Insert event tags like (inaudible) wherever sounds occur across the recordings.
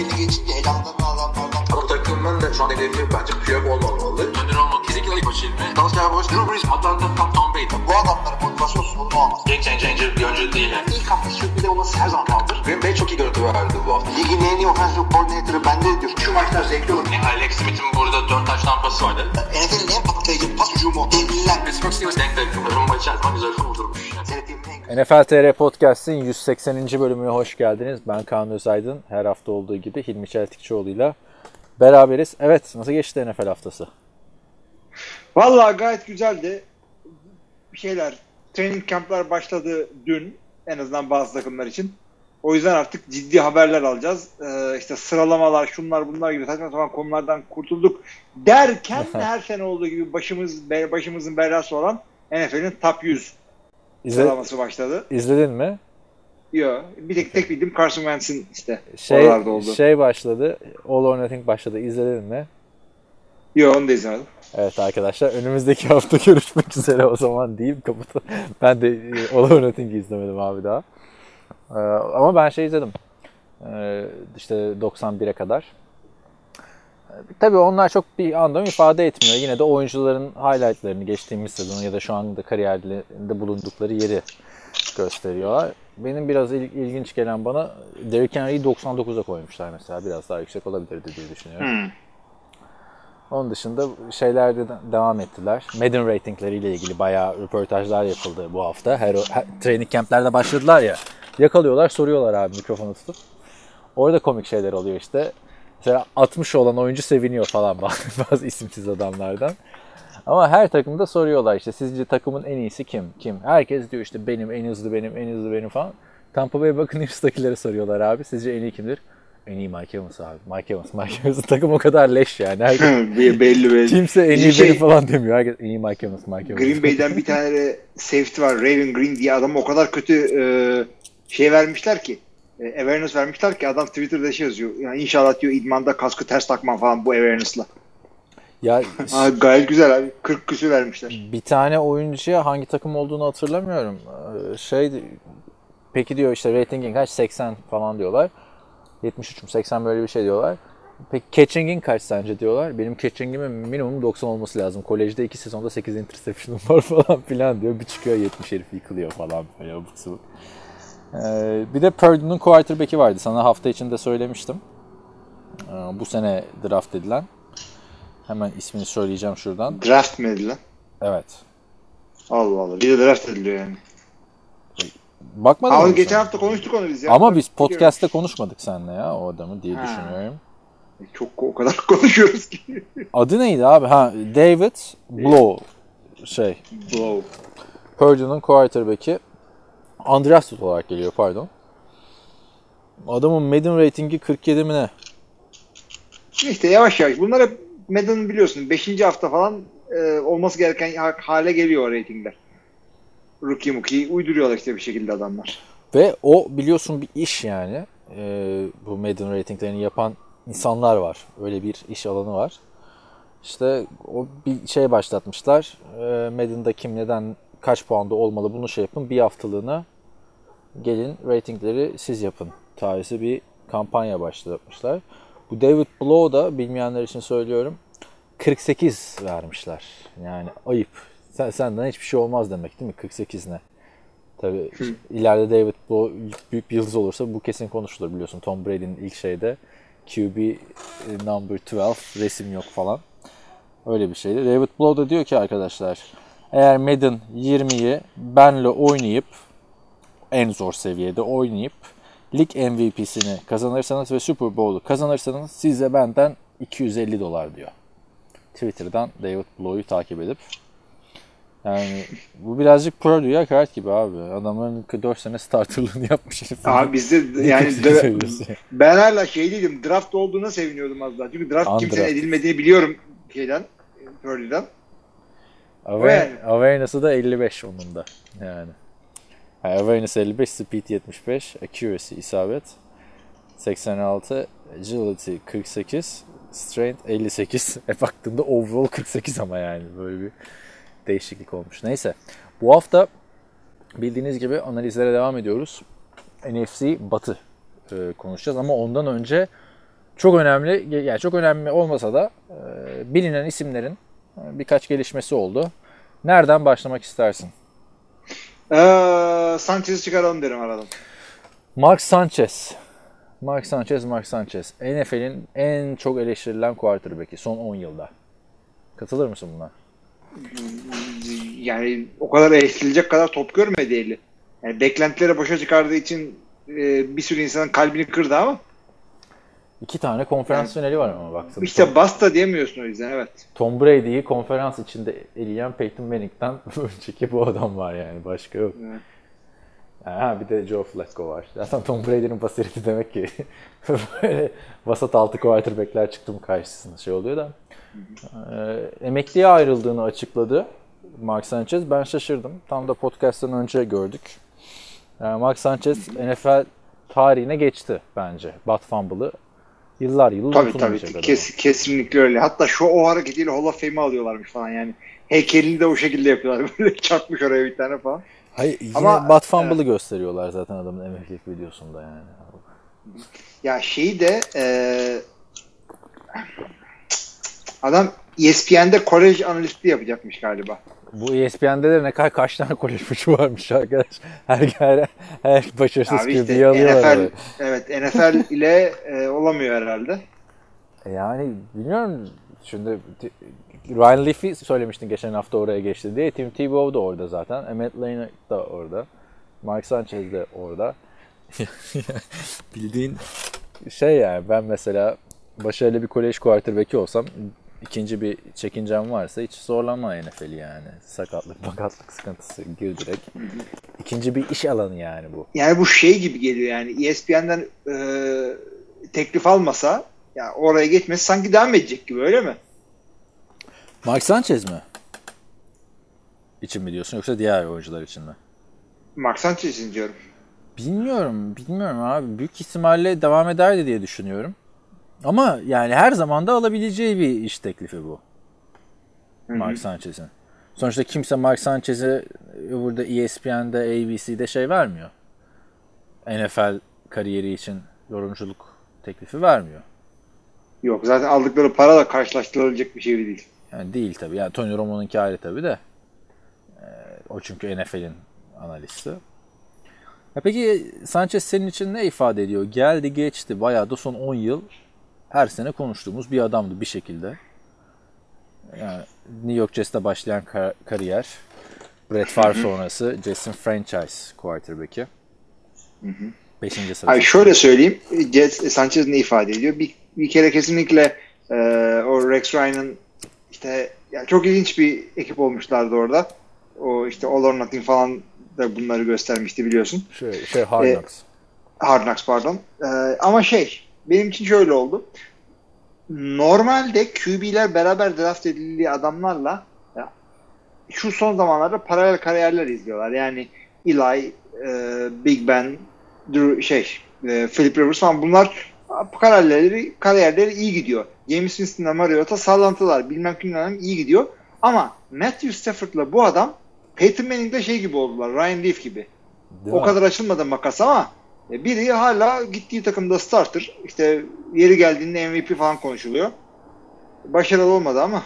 belli geçince elamdan adamlardan Ama takımın da şu an hedefi bence Piyok olmamalı. Önder olmak kesinlikle ilk başı ilmi. Dallas Cowboys, Drew Brees, Atlanta, Tom, Tom Brady. bu adamların motivasyon sorunu olmaz. Game changer bir oyuncu değil yani. İlk hafta sürpriz olması her zaman kaldır. Green Bay çok iyi görüntü verdi bu hafta. Ligin en iyi offensive coordinator'ı bende diyor. Şu maçlar zevkli olur. Yani Alex Smith'in burada 4 taş tampası vardı. NFL'in en patlayıcı pas hücumu. Devliler. Pittsburgh Steelers denk denk. Rumba içerisinde güzel kurdurmuş. Yani. NFL TR Podcast'in 180. bölümüne hoş geldiniz. Ben Kaan Özaydın. Her hafta olduğu gibi Hilmi Çeltikçioğlu'yla beraberiz. Evet, nasıl geçti NFL haftası? Vallahi gayet güzeldi. Bir şeyler, training camp'lar başladı dün en azından bazı takımlar için. O yüzden artık ciddi haberler alacağız. Ee, işte sıralamalar, şunlar bunlar gibi saçma sapan konulardan kurtulduk derken (laughs) her sene olduğu gibi başımız başımızın belası olan NFL'in top 100 İzle, sıralaması başladı. izledin mi? Yok. Bir tek tek bildim Carson Wentz'in işte Şey, oralarda oldu. şey başladı. All or Nothing başladı. İzledin mi? Yok onu da izlemedim. Evet arkadaşlar önümüzdeki hafta (laughs) görüşmek üzere o zaman diyeyim kapatalım. Ben de e, All or Nothing'i izlemedim abi daha. Ee, ama ben şey izledim. Ee, işte 91'e kadar. Tabii onlar çok bir anlam ifade etmiyor. Yine de oyuncuların highlightlarını geçtiğimiz sezon ya da şu anda kariyerlerinde bulundukları yeri gösteriyorlar. Benim biraz il- ilginç gelen bana Derrick Henry'i 99'a koymuşlar mesela. Biraz daha yüksek olabilirdi diye düşünüyorum. Hmm. Onun dışında şeylerde de devam ettiler. Madden ratingleriyle ilgili bayağı röportajlar yapıldı bu hafta. Her, her training camp'lerde başladılar ya. Yakalıyorlar, soruyorlar abi mikrofonu tutup. Orada komik şeyler oluyor işte. Mesela 60 olan oyuncu seviniyor falan bazı, (laughs) bazı isimsiz adamlardan. Ama her takımda soruyorlar işte sizce takımın en iyisi kim? Kim? Herkes diyor işte benim en hızlı benim en hızlı benim falan. Tampa Bay Buccaneers'takilere (laughs) soruyorlar abi. Sizce en iyi kimdir? En iyi Mike Evans abi. Mike Evans. Mike Evans'ın (laughs) takım o kadar leş yani. Herkes, belli belli. kimse en iyi şey- benim falan demiyor. Herkes en iyi Mike Evans, Mike Evans. Green Bay'den bir tane safety var. Raven Green diye adam o kadar kötü e, şey vermişler ki. E, awareness vermişler ki adam Twitter'da şey yazıyor. Yani inşallah diyor idmanda kaskı ters takmam falan bu awareness'la. Ya (laughs) Aa, gayet güzel abi. 40 küsü vermişler. bir tane oyuncuya hangi takım olduğunu hatırlamıyorum. Ee, Şey peki diyor işte ratingin kaç? 80 falan diyorlar. 73 mü 80 böyle bir şey diyorlar. Peki catching'in kaç sence diyorlar. Benim catching'imin minimum 90 olması lazım. Kolejde 2 sezonda 8 interception'ım var (laughs) falan filan diyor. Bir çıkıyor 70 herif yıkılıyor falan böyle abuk sabuk. Ee, bir de Purdue'nun quarterback'i vardı. Sana hafta içinde söylemiştim. Ee, bu sene draft edilen. Hemen ismini söyleyeceğim şuradan. Draft mı edilen? Evet. Allah Allah. Bir de draft ediliyor yani. Bakmadın Ama mı geçen hafta konuştuk onu biz ya. Ama biz podcast'te konuşmadık seninle ya o adamı diye Ha. düşünüyorum. Çok o kadar (laughs) konuşuyoruz ki. Adı neydi abi? Ha David Blow şey Wow. Purdue'nun quarterback'i undrafted olarak geliyor pardon. Adamın Madden ratingi 47 mi ne? İşte yavaş yavaş. Bunlar hep Madden'ın biliyorsun 5. hafta falan e, olması gereken ha- hale geliyor o ratingler. Rookie muki uyduruyorlar işte bir şekilde adamlar. Ve o biliyorsun bir iş yani. Ee, bu Madden ratinglerini yapan insanlar var. Öyle bir iş alanı var. İşte o bir şey başlatmışlar. Ee, Madden'da kim neden kaç puanda olmalı bunu şey yapın. Bir haftalığına gelin ratingleri siz yapın. Tarihsi bir kampanya başlatmışlar. Bu David Blow da bilmeyenler için söylüyorum 48 vermişler. Yani ayıp. Sen, senden hiçbir şey olmaz demek değil mi? 48 ne? Tabii ileride David Blow büyük bir yıldız olursa bu kesin konuşulur biliyorsun. Tom Brady'nin ilk şeyde QB number 12 resim yok falan. Öyle bir şeydi. David Blow da diyor ki arkadaşlar eğer Madden 20'yi benle oynayıp en zor seviyede oynayıp lig MVP'sini kazanırsanız ve Super Bowl'u kazanırsanız size benden 250 dolar diyor. Twitter'dan David Blow'u takip edip yani bu birazcık Purdue'ya hakaret gibi abi. Adamların 4 sene starterlığını yapmış herif. Abi bizde (laughs) yani ben hala şey değilim draft olduğuna seviniyordum az daha. Çünkü draft Undraft. kimsenin edilmediğini biliyorum şeyden. Purdue'dan. Aware- Yani. Awareness'ı da 55 onun da. Yani. yani awareness 55, speed 75, accuracy isabet 86, agility 48, strength 58. (laughs) E baktığımda overall 48 ama yani böyle bir değişiklik olmuş. Neyse. Bu hafta bildiğiniz gibi analizlere devam ediyoruz. NFC Batı e, konuşacağız ama ondan önce çok önemli, yani çok önemli olmasa da e, bilinen isimlerin e, birkaç gelişmesi oldu. Nereden başlamak istersin? Ee, Sanchez'i çıkaralım derim aradan. Mark Sanchez. Mark Sanchez, Mark Sanchez. NFL'in en çok eleştirilen quarterback'i son 10 yılda. Katılır mısın buna? Yani o kadar eleştirilecek kadar top görmedi eli. Yani beklentileri boşa çıkardığı için e, bir sürü insanın kalbini kırdı ama İki tane konferans finali var ama baksana. işte basta diyemiyorsun o yüzden evet. Tom Brady'yi konferans içinde eleyen Peyton Manning'den (laughs) önceki bu adam var yani. Başka yok. Evet. Ha, bir de Joe Flacco var. Zaten Tom Brady'nin basireti demek ki (laughs) böyle vasat altı quarterback'ler çıktı mı karşısında şey oluyor da. Ee, emekliye ayrıldığını açıkladı Mark Sanchez. Ben şaşırdım. Tam da podcast'tan önce gördük. Yani Mark Sanchez NFL tarihine geçti bence. Bat Fumble'ı yıllar yılı Tabii tabii adam. kes, kesinlikle öyle. Hatta şu o hareketiyle Hall of Fame'i alıyorlarmış falan yani. Heykelini de o şekilde yapıyorlar. (laughs) Böyle çarpmış oraya bir tane falan. Hayır, yine Ama- Bat Fumble'ı gösteriyorlar zaten adamın emeklilik videosunda yani. Ya şeyi de e, adam ESPN'de kolej analistliği yapacakmış galiba. Bu E ESPN'de de ne kadar kaç tane kolej maçı varmış arkadaş. Her her, her başarısız Abi işte alıyorlar. NFL, evet NFL (laughs) ile e, olamıyor herhalde. böyle. Yani bilmiyorum şimdi Ryan Leafy söylemiştin geçen hafta oraya geçti diye. Tim Tebow da orada zaten. Emmett Lane da orada. Mark Sanchez de orada. (laughs) Bildiğin şey yani ben mesela başarılı bir kolej quarterback'i olsam ikinci bir çekincem varsa hiç zorlanma NFL'i yani. Sakatlık, bakatlık sıkıntısı gir direkt. İkinci bir iş alanı yani bu. Yani bu şey gibi geliyor yani ESPN'den e, teklif almasa ya oraya geçmesi sanki devam edecek gibi öyle mi? Mark Sanchez mi? İçin mi diyorsun yoksa diğer oyuncular için mi? Mark Sanchez'in diyorum. Bilmiyorum, bilmiyorum abi. Büyük ihtimalle devam ederdi diye düşünüyorum. Ama yani her zaman da alabileceği bir iş teklifi bu. Mark Sanchez'in. Sonuçta kimse Mark Sanchez'e burada ESPN'de, ABC'de şey vermiyor. NFL kariyeri için yorumculuk teklifi vermiyor. Yok zaten aldıkları para da karşılaştırılabilecek bir şey değil. Yani değil tabii. Yani Tony Romo'nunki ayrı tabii de. Ee, o çünkü NFL'in analisti. Ya peki Sanchez senin için ne ifade ediyor? Geldi geçti. Bayağı da son 10 yıl her sene konuştuğumuz bir adamdı bir şekilde. Yani New York Jets'te başlayan kar- kariyer. Brett Favre sonrası Jets'in franchise quarterback'i. Beşinci sırası. Hayır şöyle söyleyeyim. Jets, Sanchez ne ifade ediyor? Bir, bir kere kesinlikle e, o Rex Ryan'ın işte ya çok ilginç bir ekip olmuşlardı orada. O işte All or Nothing falan da bunları göstermişti biliyorsun. Şey, şey Hard E, Knocks. Hard Knocks pardon. E, ama şey benim için şöyle oldu. Normalde QB'ler beraber draft edildiği adamlarla ya, şu son zamanlarda paralel kariyerler izliyorlar. Yani Eli, e, Big Ben, Drew, şey, e, Philip Rivers falan bunlar kariyerleri, kariyerleri iyi gidiyor. James Winston'la Mariota sallantılar. Bilmem kimden iyi gidiyor. Ama Matthew Stafford'la bu adam Peyton Manning'de şey gibi oldular. Ryan Leaf gibi. Değil o mi? kadar açılmadı makas ama biri hala gittiği takımda starter. İşte yeri geldiğinde MVP falan konuşuluyor. Başarılı olmadı ama.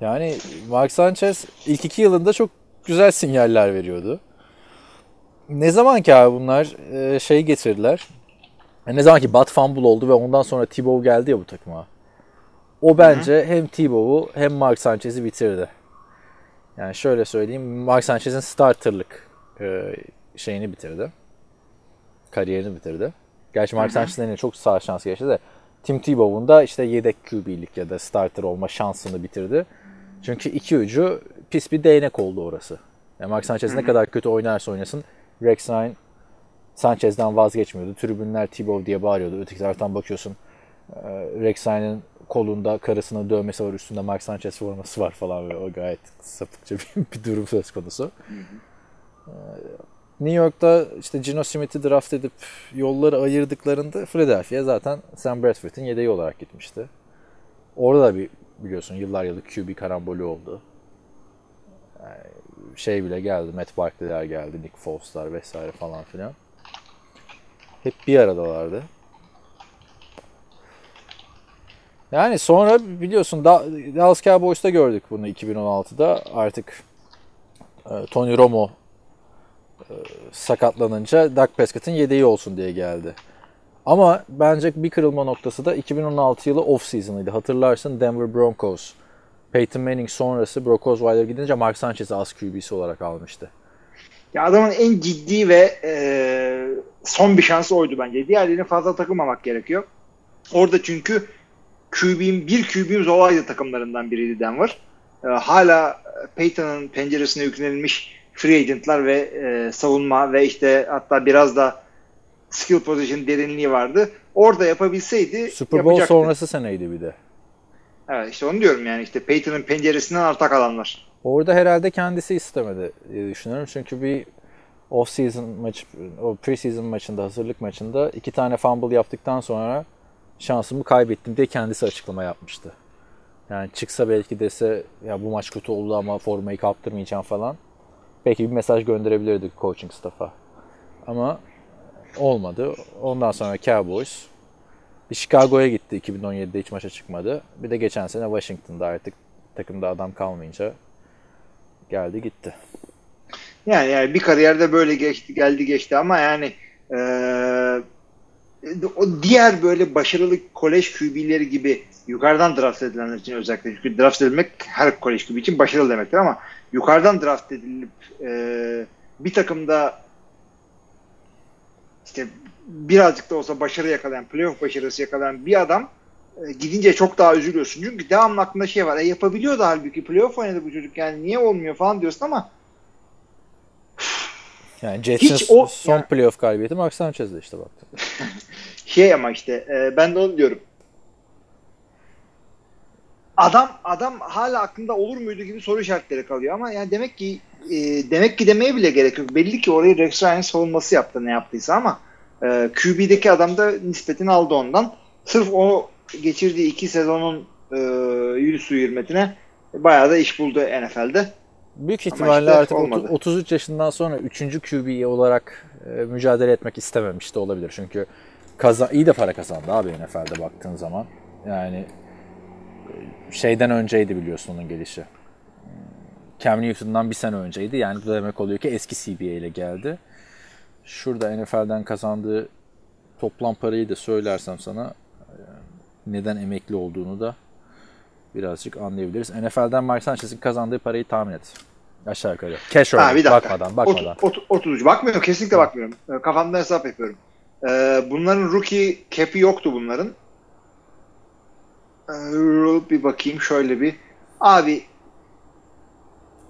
Yani Mark Sanchez ilk iki yılında çok güzel sinyaller veriyordu. Ne zaman ki abi bunlar e, şey getirdiler. E, Ne zaman ki Bat Fumble oldu ve ondan sonra Tebow geldi ya bu takıma. O bence hem Tebow'u hem Mark Sanchez'i bitirdi. Yani şöyle söyleyeyim. Mark Sanchez'in starterlık e, şeyini bitirdi. Kariyerini bitirdi. Gerçi Mark Sanchez'in çok sağ şans geçti de Tim Tebow'un da işte yedek QB'lik ya da starter olma şansını bitirdi. Çünkü iki ucu pis bir değnek oldu orası. Yani Mark Sanchez ne kadar kötü oynarsa oynasın Rex Ryan Sanchez'den vazgeçmiyordu. Tribünler Tebow diye bağırıyordu. Öteki taraftan bakıyorsun Rex Ryan'ın kolunda karısının dövmesi var üstünde Mark Sanchez forması var falan ve o gayet sapıkça bir, (laughs) bir durum söz konusu. New York'ta işte Gino Smith'i draft edip yolları ayırdıklarında Philadelphia zaten Sam Bradford'in yedeği olarak gitmişti. Orada da bir biliyorsun yıllar yılı QB karambolü oldu. Yani şey bile geldi, Matt Barkley'ler geldi, Nick Foles'lar vesaire falan filan. Hep bir aradalardı. Yani sonra biliyorsun Da- Dallas Cowboys'ta gördük bunu 2016'da. Artık e, Tony Romo sakatlanınca Dak Prescott'ın yedeği olsun diye geldi. Ama bence bir kırılma noktası da 2016 yılı off season'ıydı. Hatırlarsın Denver Broncos. Peyton Manning sonrası Brock Osweiler gidince Mark Sanchez'i az QB'si olarak almıştı. Ya adamın en ciddi ve e, son bir şansı oydu bence. Diğerlerine fazla takılmamak gerekiyor. Orada çünkü QB'im, bir QB'imiz olaydı takımlarından biriydi Denver. E, hala Peyton'ın penceresine yüklenilmiş free agentlar ve e, savunma ve işte hatta biraz da skill position derinliği vardı. Orada yapabilseydi Super Bowl yapacaktı. sonrası seneydi bir de. Evet işte onu diyorum yani işte Peyton'ın penceresinden arta kalanlar. Orada herhalde kendisi istemedi diye düşünüyorum. Çünkü bir off season maç, o preseason maçında, hazırlık maçında iki tane fumble yaptıktan sonra şansımı kaybettim diye kendisi açıklama yapmıştı. Yani çıksa belki dese ya bu maç kötü oldu ama formayı kaptırmayacağım falan. Belki bir mesaj gönderebilirdik coaching staff'a. Ama olmadı. Ondan sonra Cowboys bir Chicago'ya gitti 2017'de hiç maça çıkmadı. Bir de geçen sene Washington'da artık takımda adam kalmayınca geldi gitti. Yani, yani bir kariyerde böyle geçti, geldi geçti ama yani e, o diğer böyle başarılı kolej QB'leri gibi yukarıdan draft edilenler için özellikle çünkü draft edilmek her kolej QB için başarılı demektir ama yukarıdan draft edilip e, bir takımda işte birazcık da olsa başarı yakalayan, playoff başarısı yakalayan bir adam e, gidince çok daha üzülüyorsun. Çünkü devamlı aklında şey var. E, yapabiliyor da halbuki playoff oynadı bu çocuk yani niye olmuyor falan diyorsun ama Yani Jets'in Hiç o- son yani- playoff galibiyeti Mark Sanchez'de işte baktım. (laughs) şey ama işte e, ben de onu diyorum. Adam adam hala aklında olur muydu gibi soru işaretleri kalıyor ama yani demek ki e, demek ki demeye bile gerek yok. Belli ki orayı Rex Ryan'ın savunması yaptı ne yaptıysa ama e, QB'deki adam da nispetini aldı ondan. Sırf o geçirdiği iki sezonun e, yüz su hürmetine bayağı da iş buldu NFL'de. Büyük ihtimalle işte artık olmadı. 33 yaşından sonra 3. QB olarak e, mücadele etmek istememiş de olabilir. Çünkü kazan, iyi de para kazandı abi NFL'de baktığın zaman. Yani e, şeyden önceydi biliyorsun onun gelişi. Cam Newton'dan bir sene önceydi. Yani bu demek oluyor ki eski CBA ile geldi. Şurada NFL'den kazandığı toplam parayı da söylersem sana e, neden emekli olduğunu da birazcık anlayabiliriz. NFL'den Mark Sanchez'in kazandığı parayı tahmin et. Aşağı yukarı. Cash Ha, bir dakika. Bakmadan, bakmadan. Ot- ot- 33. Bakmıyorum. Kesinlikle bakmıyorum. E, Kafamda hesap yapıyorum. E, bunların rookie cap'i yoktu bunların. E, bir bakayım şöyle bir. Abi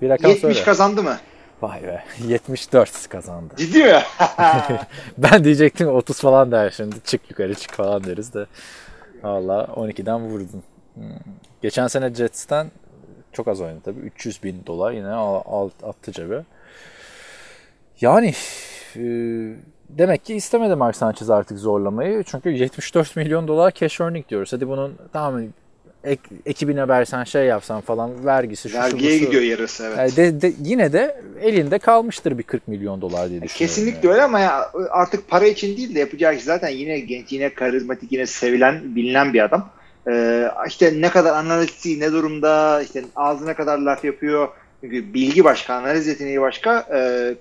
Bir rakam 70 söyle. kazandı mı? Vay be. (laughs) 74 kazandı. Ciddi mi? (laughs) (laughs) ben diyecektim 30 falan der şimdi. Çık yukarı çık falan deriz de. Valla 12'den vurdun. Hmm. Geçen sene Jets'ten çok az oynadı tabii. 300 bin dolar yine attı cebe. Yani e, demek ki istemedi Mark Sanchez artık zorlamayı. Çünkü 74 milyon dolar cash earning diyoruz. Hadi bunun tamam ek, ekibine versen şey yapsan falan vergisi şu şu Vergiye busu. gidiyor yarısı evet. Yani de, de- yine de elinde kalmıştır bir 40 milyon dolar diye düşünüyorum. Kesinlikle öyle ama ya artık para için değil de yapacağı iş zaten yine genç, yine karizmatik, yine sevilen, bilinen bir adam. Ee, işte ne kadar analisti, ne durumda, işte ağzına kadar laf yapıyor. Çünkü bilgi başka, analiz yeteneği başka,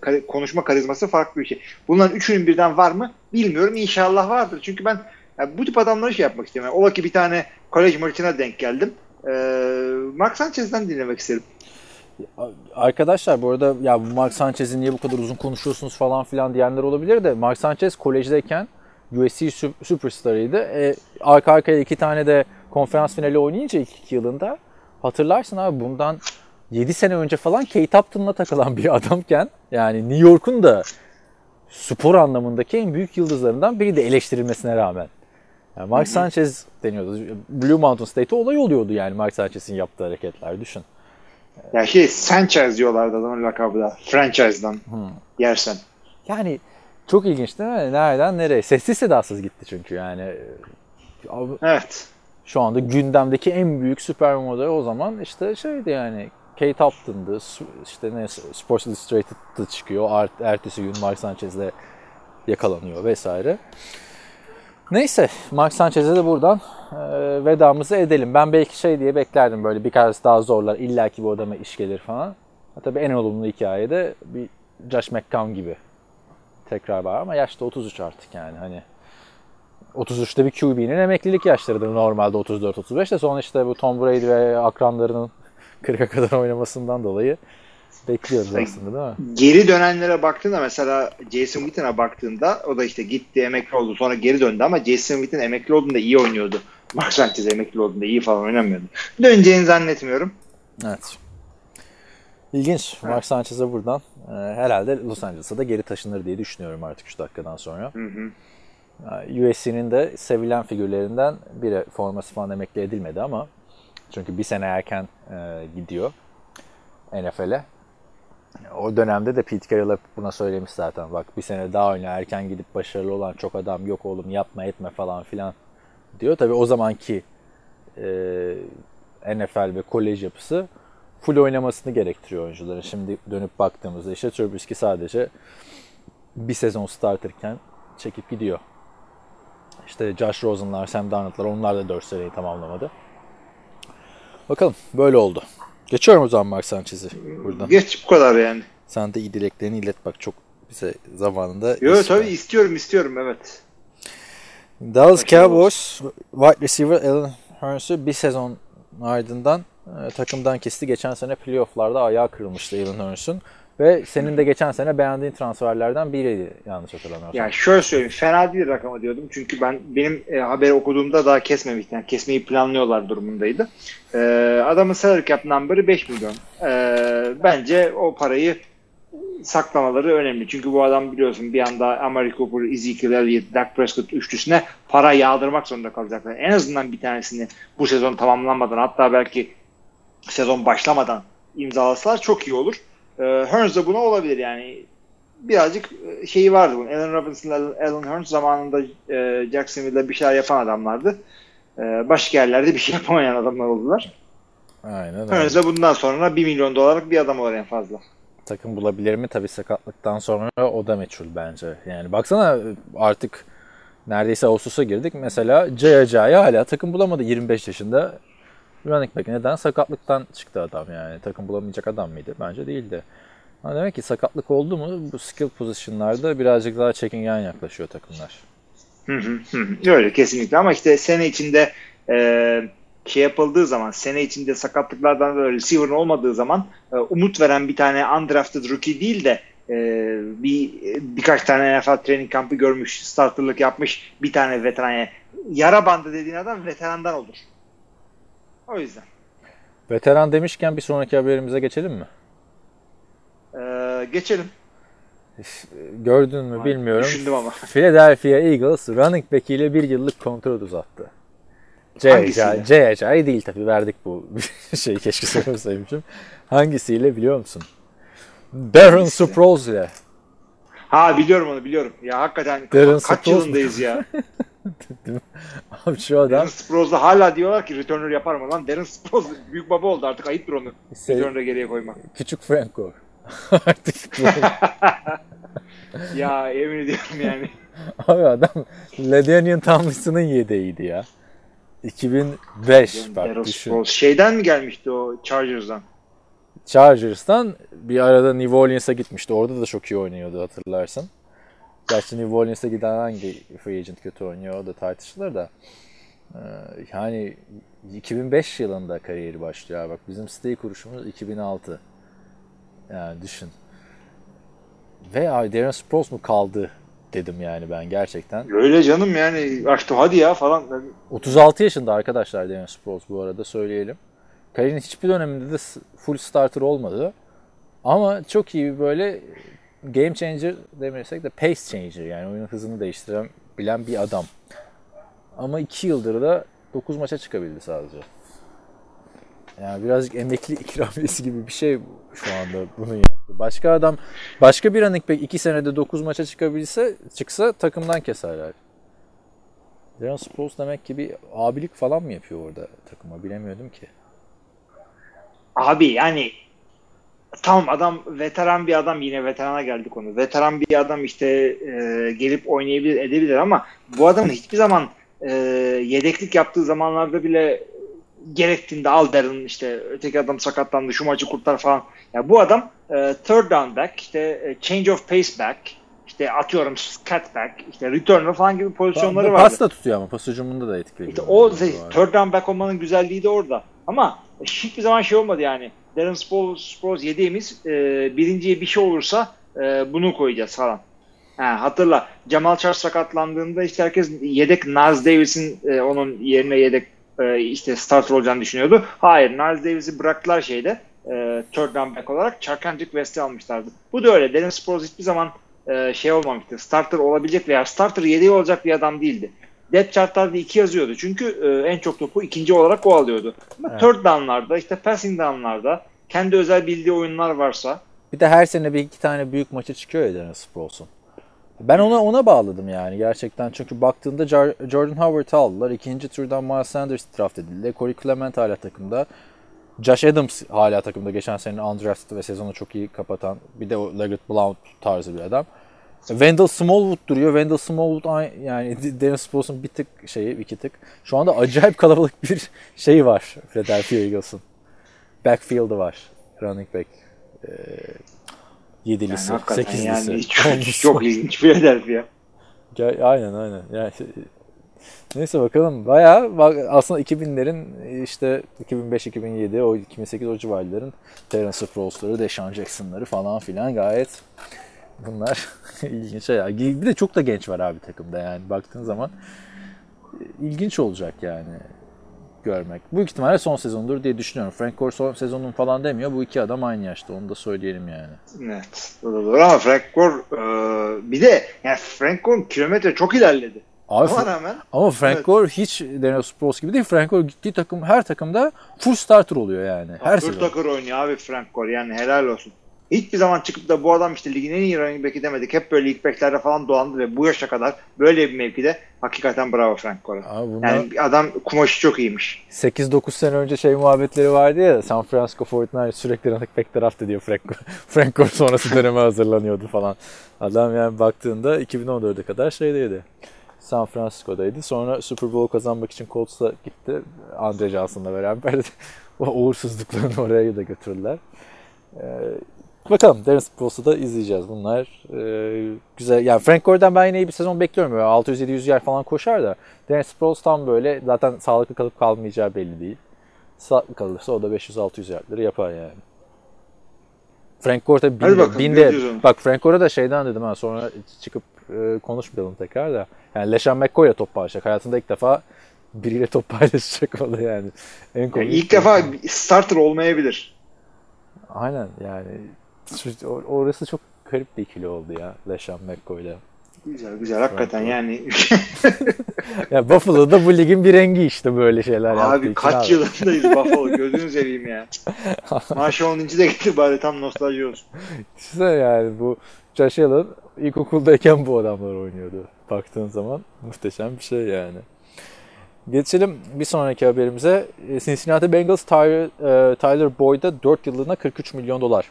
e, konuşma karizması farklı bir şey. Bunların üçünün birden var mı? Bilmiyorum. İnşallah vardır. Çünkü ben ya bu tip adamları şey yapmak istemiyorum. Ola ki bir tane kolej maçına denk geldim. Ee, Mark Sanchez'den dinlemek isterim. Arkadaşlar bu arada ya Mark Sanchez'in niye bu kadar uzun konuşuyorsunuz falan filan diyenler olabilir de Mark Sanchez kolejdeyken USC Superstar'ıydı. E, arka arkaya iki tane de konferans finali oynayınca ilk iki yılında hatırlarsın abi bundan 7 sene önce falan Kate Upton'la takılan bir adamken yani New York'un da spor anlamındaki en büyük yıldızlarından biri de eleştirilmesine rağmen. Yani Mark Sanchez deniyordu. Blue Mountain State'e olay oluyordu yani Mark Sanchez'in yaptığı hareketler düşün. Ya şey Sanchez diyorlardı adamın lakabı da. Franchise'dan yersen. Yani çok ilginç değil mi? Nereden nereye? Sessiz sedasız gitti çünkü yani. Evet. Şu anda gündemdeki en büyük süper model o zaman işte şeydi yani Kate Upton'dı. İşte ne Sports Illustrated'da çıkıyor. Art, ertesi gün Mark Sanchez'le yakalanıyor vesaire. Neyse Mark Sanchez'e de buradan e, vedamızı edelim. Ben belki şey diye beklerdim böyle birkaç daha zorlar. İlla ki bu adama iş gelir falan. Ha, tabii en olumlu hikayede bir Josh McCown gibi tekrar var ama yaşta 33 artık yani hani 33'te bir QB'nin emeklilik yaşlarıdır normalde 34-35 de sonra işte bu Tom Brady ve akranlarının (laughs) 40'a kadar oynamasından dolayı bekliyoruz aslında değil mi? Geri dönenlere baktığında mesela Jason Witten'a baktığında o da işte gitti emekli oldu sonra geri döndü ama Jason Witten emekli olduğunda iyi oynuyordu. (laughs) Mark Sanchez emekli olduğunda iyi falan oynamıyordu. Döneceğini zannetmiyorum. Evet. İlginç. Mark Sanchez'e buradan herhalde Los Angeles'a da geri taşınır diye düşünüyorum artık 3 dakikadan sonra. Hı hı. Yani USC'nin de sevilen figürlerinden biri forması falan emekli edilmedi ama çünkü bir sene erken e, gidiyor NFL'e. O dönemde de Pete Carroll buna söylemiş zaten. Bak bir sene daha oyna erken gidip başarılı olan çok adam yok oğlum yapma etme falan filan diyor. Tabii o zamanki e, NFL ve kolej yapısı full oynamasını gerektiriyor oyuncuların. Şimdi dönüp baktığımızda işte Trubisky sadece bir sezon starterken çekip gidiyor. İşte Josh Rosen'lar, Sam Darnold'lar onlar da 4 seneyi tamamlamadı. Bakalım böyle oldu. Geçiyorum o zaman Mark Sanchez'i buradan. Geç bu kadar yani. Sen de iyi dileklerini ilet bak çok bize zamanında. Yo iş tabii istiyorum istiyorum evet. Dallas Cowboys wide receiver Alan Hearns'ı bir sezon ardından e, takımdan kesti. Geçen sene playofflarda ayağı kırılmıştı Hearns'ın. Ve senin de geçen sene beğendiğin transferlerden biriydi yanlış hatırlamıyorsam. Ya şöyle söyleyeyim fena değil rakama diyordum. Çünkü ben benim e, haberi okuduğumda daha kesmemişti. Yani kesmeyi planlıyorlar durumundaydı. E, adamın salary cap number'ı 5 milyon. E, bence o parayı saklamaları önemli. Çünkü bu adam biliyorsun bir anda Amari Cooper, Ezekiel Elliott, Dak Prescott üçlüsüne para yağdırmak zorunda kalacaklar. En azından bir tanesini bu sezon tamamlanmadan hatta belki sezon başlamadan imzalasalar çok iyi olur. E, Hearns da buna olabilir yani birazcık e, şeyi vardı bunun. Allen Robinson, Alan Hearns zamanında e, Jacksonville'de bir şeyler yapan adamlardı. E, başka yerlerde bir şey (laughs) yapamayan adamlar oldular. Aynen öyle. De bundan sonra 1 milyon dolarlık bir adam olur en fazla. takım bulabilir mi? Tabii sakatlıktan sonra o da meçhul bence. Yani baksana artık neredeyse Ağustos'a girdik. Mesela Caya Caya hala takım bulamadı 25 yaşında. Running back neden? Sakatlıktan çıktı adam yani. Takım bulamayacak adam mıydı? Bence değildi. Ha demek ki sakatlık oldu mu bu skill pozisyonlarda birazcık daha çekingen yaklaşıyor takımlar. Hı hı, hı. Öyle kesinlikle ama işte sene içinde e, şey yapıldığı zaman sene içinde sakatlıklardan da receiver'ın olmadığı zaman e, umut veren bir tane undrafted rookie değil de e, bir birkaç tane NFL training kampı görmüş, starterlık yapmış bir tane veteran yara bandı dediğin adam veterandan olur. O yüzden. Veteran demişken bir sonraki haberimize geçelim mi? E, geçelim. Gördün mü Ay, bilmiyorum. düşündüm ama. (laughs) Philadelphia Eagles running back ile bir yıllık kontrat uzattı. CHI değil tabii verdik bu (laughs) şeyi keşke söylemeseymişim. Hangisiyle biliyor musun? Darren Sproles ile. Ha biliyorum onu biliyorum. Ya hakikaten Darren kaç Sproles yılındayız ya. (laughs) Abi şu adam Darren Sproles'da hala diyorlar ki returner yapar mı lan? Darren Sproles büyük baba oldu artık ayıptır onu. Şey- Returner'ı geriye koymak. küçük Franco. (laughs) Artık (laughs) ya emin ediyorum yani. Abi adam Ladanian Tomlinson'ın yedeğiydi ya. 2005 Darren bak düşün. Sproles. Şeyden mi gelmişti o Chargers'dan? Chargers'tan bir arada New Orleans'a gitmişti. Orada da çok iyi oynuyordu hatırlarsın. Gerçi New Orleans'a giden hangi free agent kötü oynuyor o da tartışılır da. Ee, yani 2005 yılında kariyeri başlıyor. Bak bizim site kuruşumuz 2006. Yani düşün. Ve abi Darren Sproles mu kaldı dedim yani ben gerçekten. Öyle canım yani açtı hadi ya falan. 36 yaşında arkadaşlar Darren Sproles bu arada söyleyelim. Kariyerinin hiçbir döneminde de full starter olmadı. Ama çok iyi böyle game changer demesek de pace changer yani oyunun hızını değiştiren bilen bir adam. Ama 2 yıldır da 9 maça çıkabildi sadece. Yani birazcık emekli (laughs) ikramiyesi gibi bir şey şu anda bunu yaptı. Başka adam, başka bir running back 2 senede 9 maça çıkabilse, çıksa takımdan keserler. Darren Sproles demek ki bir abilik falan mı yapıyor orada takıma bilemiyordum ki. Abi yani tamam adam veteran bir adam yine veterana geldik konu. Veteran bir adam işte e, gelip oynayabilir edebilir ama bu adamın hiçbir zaman e, yedeklik yaptığı zamanlarda bile gerektiğinde al derin işte öteki adam sakatlandı şu maçı kurtar falan. Ya bu adam e, third down back işte e, change of pace back işte atıyorum scat back işte returner falan gibi pozisyonları var. Pas da tutuyor ama pas hücumunda da etkili. İşte o şey, third down back olmanın güzelliği de orada. Ama hiçbir zaman şey olmadı yani. Darren Sproles, yediğimiz e, birinciye bir şey olursa e, bunu koyacağız falan. Ha, hatırla Jamal Charles sakatlandığında işte herkes yedek Naz Davis'in e, onun yerine yedek e, işte starter olacağını düşünüyordu. Hayır Naz Davis'i bıraktılar şeyde e, third down back olarak Charkandrick West'i almışlardı. Bu da öyle. Darren Sproles hiçbir zaman e, şey olmamıştı. Starter olabilecek veya starter yedeği olacak bir adam değildi. Depth chartlarda iki yazıyordu. Çünkü e, en çok topu ikinci olarak o alıyordu. Ama Evet. third down'larda işte passing down'larda kendi özel bildiği oyunlar varsa Bir de her sene bir iki tane büyük maçı çıkıyor ya Dennis Sprouls'un. Ben ona ona bağladım yani gerçekten. Çünkü baktığında Jordan Howard'ı aldılar. İkinci turdan Miles Sanders draft edildi. Corey Clement hala takımda. Josh Adams hala takımda. Geçen sene undrafted ve sezonu çok iyi kapatan. Bir de o Leggett Blount tarzı bir adam. Wendell Smallwood duruyor. Wendell Smallwood yani (laughs) Dennis Sprouls'un bir tık şeyi, iki tık. Şu anda acayip kalabalık bir (laughs) şey var Philadelphia Eagles'ın. Backfield'ı var. Running back. Ee, yedilisi, yani sekizlisi. yani çok, çok ilginç Philadelphia. Ge- Aynen aynen. Yani (laughs) neyse bakalım. Bayağı bak, aslında 2000'lerin işte 2005-2007 o 2008 o civarların Terence Sprouls'ları, Deshaun Jackson'ları falan filan gayet bunlar (laughs) ilginç şeyler. Bir de çok da genç var abi takımda yani baktığın zaman ilginç olacak yani görmek. Büyük ihtimalle son sezondur diye düşünüyorum. Frank Gore son sezonun falan demiyor. Bu iki adam aynı yaşta. Onu da söyleyelim yani. Evet. O da doğru ama Frank Gore e, bir de yani Frank Gore kilometre çok ilerledi. Abi, Ona rağmen Ama Frank Evet. Gore hiç Daniel Sproles gibi değil. Frank Gore gittiği takım her takımda full starter oluyor yani. Her sezon. takır oynuyor abi Frank Gore yani helal olsun. Hiçbir zaman çıkıp da bu adam işte ligin en iyi running back'i demedik. Hep böyle ilk backlerde falan dolandı ve bu yaşa kadar böyle bir mevkide hakikaten bravo Frank. Abi bunlar Yani adam kumaşı çok iyiymiş. 8-9 sene önce şey muhabbetleri vardı ya San Francisco 49ers sürekli running back draft ediyor Frank Gore. (laughs) Frank Gore sonrası döneme hazırlanıyordu falan. Adam yani baktığında 2014'e kadar şeydeydi. San Francisco'daydı. Sonra Super Bowl kazanmak için Colts'a gitti. Andre Johnson'la beraber (laughs) o uğursuzluklarını oraya da götürdüler. Ee, bakalım Darren Sprouls'u da izleyeceğiz. Bunlar e, güzel. Yani Frank Gore'dan ben yine iyi bir sezon bekliyorum. Böyle 600-700 yer falan koşar da Darren Sproles tam böyle zaten sağlıklı kalıp kalmayacağı belli değil. Sağlıklı kalırsa o da 500-600 yardları yapar yani. Frank Gore tabii binde, bakalım, binde bak Frank Gore'a da şeyden dedim ha sonra çıkıp e, konuşmayalım tekrar da. Yani LeSean McCoy ile top paylaşacak. Hayatında ilk defa biriyle top paylaşacak o da yani. En Yani ilk defa starter olmayabilir. Aynen yani. Orası çok garip bir ikili oldu ya LeSean McCoy ile. Güzel güzel hakikaten Frank yani. (laughs) Ya Buffalo'da bu ligin bir rengi işte böyle şeyler abi kaç abi. yılındayız Buffalo (laughs) gözünü seveyim ya. (laughs) Maaşı 10. de gitti bari tam nostalji olsun. İşte yani bu Josh Allen ilkokuldayken bu adamlar oynuyordu. Baktığın zaman muhteşem bir şey yani. Geçelim bir sonraki haberimize. Cincinnati Bengals Tyler, e, Tyler Boyd'a 4 yıllığına 43 milyon dolar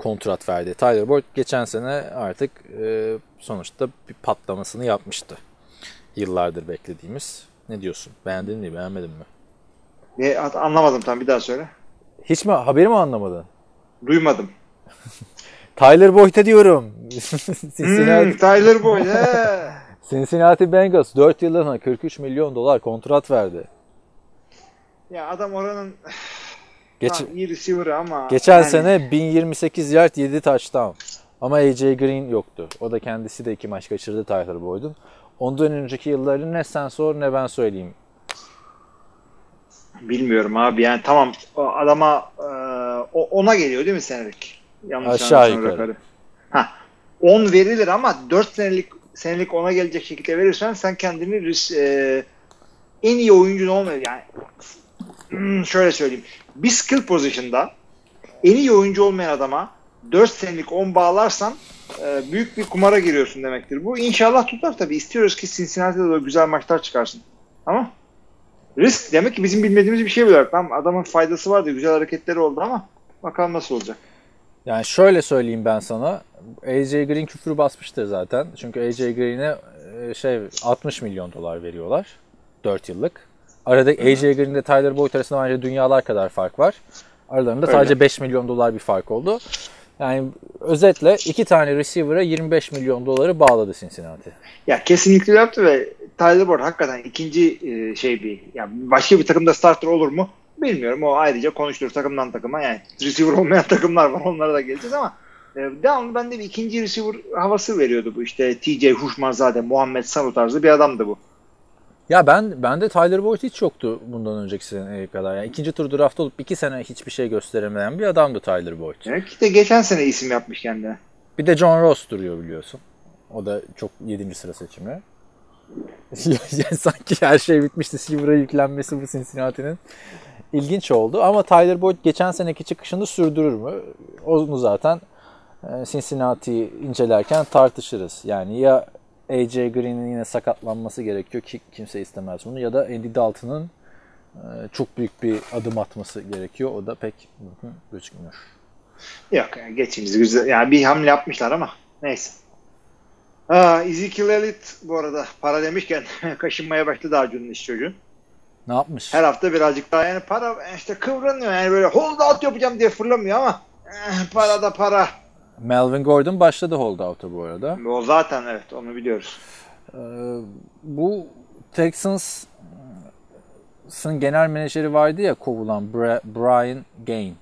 kontrat verdi. Tyler Boyd geçen sene artık e, sonuçta bir patlamasını yapmıştı. Yıllardır beklediğimiz. Ne diyorsun? Beğendin mi, beğenmedin mi? Ne, anlamadım tam bir daha söyle. Hiç mi haberi mi anlamadın? Duymadım. (laughs) Tyler Boyd'a diyorum. Cincinnati, (laughs) Hmm, Tyler Boyd he. (laughs) Cincinnati Bengals 4 yıllığına 43 milyon dolar kontrat verdi. ya adam oranın Geç, tamam, iyi receiver'ı ama geçen yani- sene 1028 yard 7 touchdown. Ama AJ Green yoktu. O da kendisi de iki maç kaçırdı Tyler Boyd'un. Ondan önceki yılları ne sen sor ne ben söyleyeyim. Bilmiyorum abi yani tamam adama e, ona geliyor değil mi senelik? Yanlış Aşağı yukarı. Ha 10 verilir ama 4 senelik senelik ona gelecek şekilde verirsen sen kendini e, en iyi oyuncun olmuyor yani şöyle söyleyeyim. Bir skill position'da en iyi oyuncu olmayan adama 4 senelik 10 bağlarsan e, büyük bir kumara giriyorsun demektir. Bu inşallah tutar tabii. İstiyoruz ki Cincinnati'de de güzel maçlar çıkarsın. Ama risk demek ki bizim bilmediğimiz bir şey var. Tamam adamın faydası vardı. Güzel hareketleri oldu ama Bakalım nasıl olacak. Yani şöyle söyleyeyim ben sana. AJ Green küfür basmıştır zaten. Çünkü AJ Green'e e, şey 60 milyon dolar veriyorlar. 4 yıllık. Arada AJ Green ile Tyler Boyd arasında bence dünyalar kadar fark var. Aralarında Öyle. sadece 5 milyon dolar bir fark oldu. Yani özetle iki tane receiver'a 25 milyon doları bağladı Cincinnati. Ya kesinlikle yaptı ve Tyler Boyd hakikaten ikinci e, şey bir yani başka bir takımda starter olur mu bilmiyorum. O ayrıca konuşulur takımdan takıma. Yani receiver olmayan (laughs) takımlar var. Onlara da geleceğiz ama e, devamlı bende bir ikinci receiver havası veriyordu bu. İşte TJ Huşmanzade, Muhammed Sanu tarzı bir adamdı bu. Ya ben bende Tyler Boyd hiç yoktu bundan önceki seneye kadar. Yani ikinci tur draft olup iki sene hiçbir şey gösteremeyen bir adamdı Tyler Boyd. Ki de geçen sene isim yapmış kendine. Bir de John Ross duruyor biliyorsun. O da çok 7. sıra seçimi. (laughs) yani sanki her şey bitmişti. Silver'a yüklenmesi bu Cincinnati'nin ilginç oldu. Ama Tyler Boyd geçen seneki çıkışını sürdürür mü? Onu zaten e, Cincinnati'yi incelerken tartışırız. Yani ya AJ Green'in yine sakatlanması gerekiyor ki kimse istemez bunu ya da Andy Dalton'ın e, çok büyük bir adım atması gerekiyor. O da pek mümkün gözükmüyor. Yok yani geçimiz güzel. Yani bir hamle yapmışlar ama neyse. Aa, Ezekiel Elliott bu arada para demişken (laughs) kaşınmaya başladı Acun'un iş çocuğun. Ne yapmış? Her hafta birazcık daha yani para işte kıvranıyor yani böyle hold out yapacağım diye fırlamıyor ama eh, para da para. Melvin Gordon başladı holdout'a bu arada. O zaten evet onu biliyoruz. Ee, bu Texans'ın genel menajeri vardı ya kovulan Brian Gain.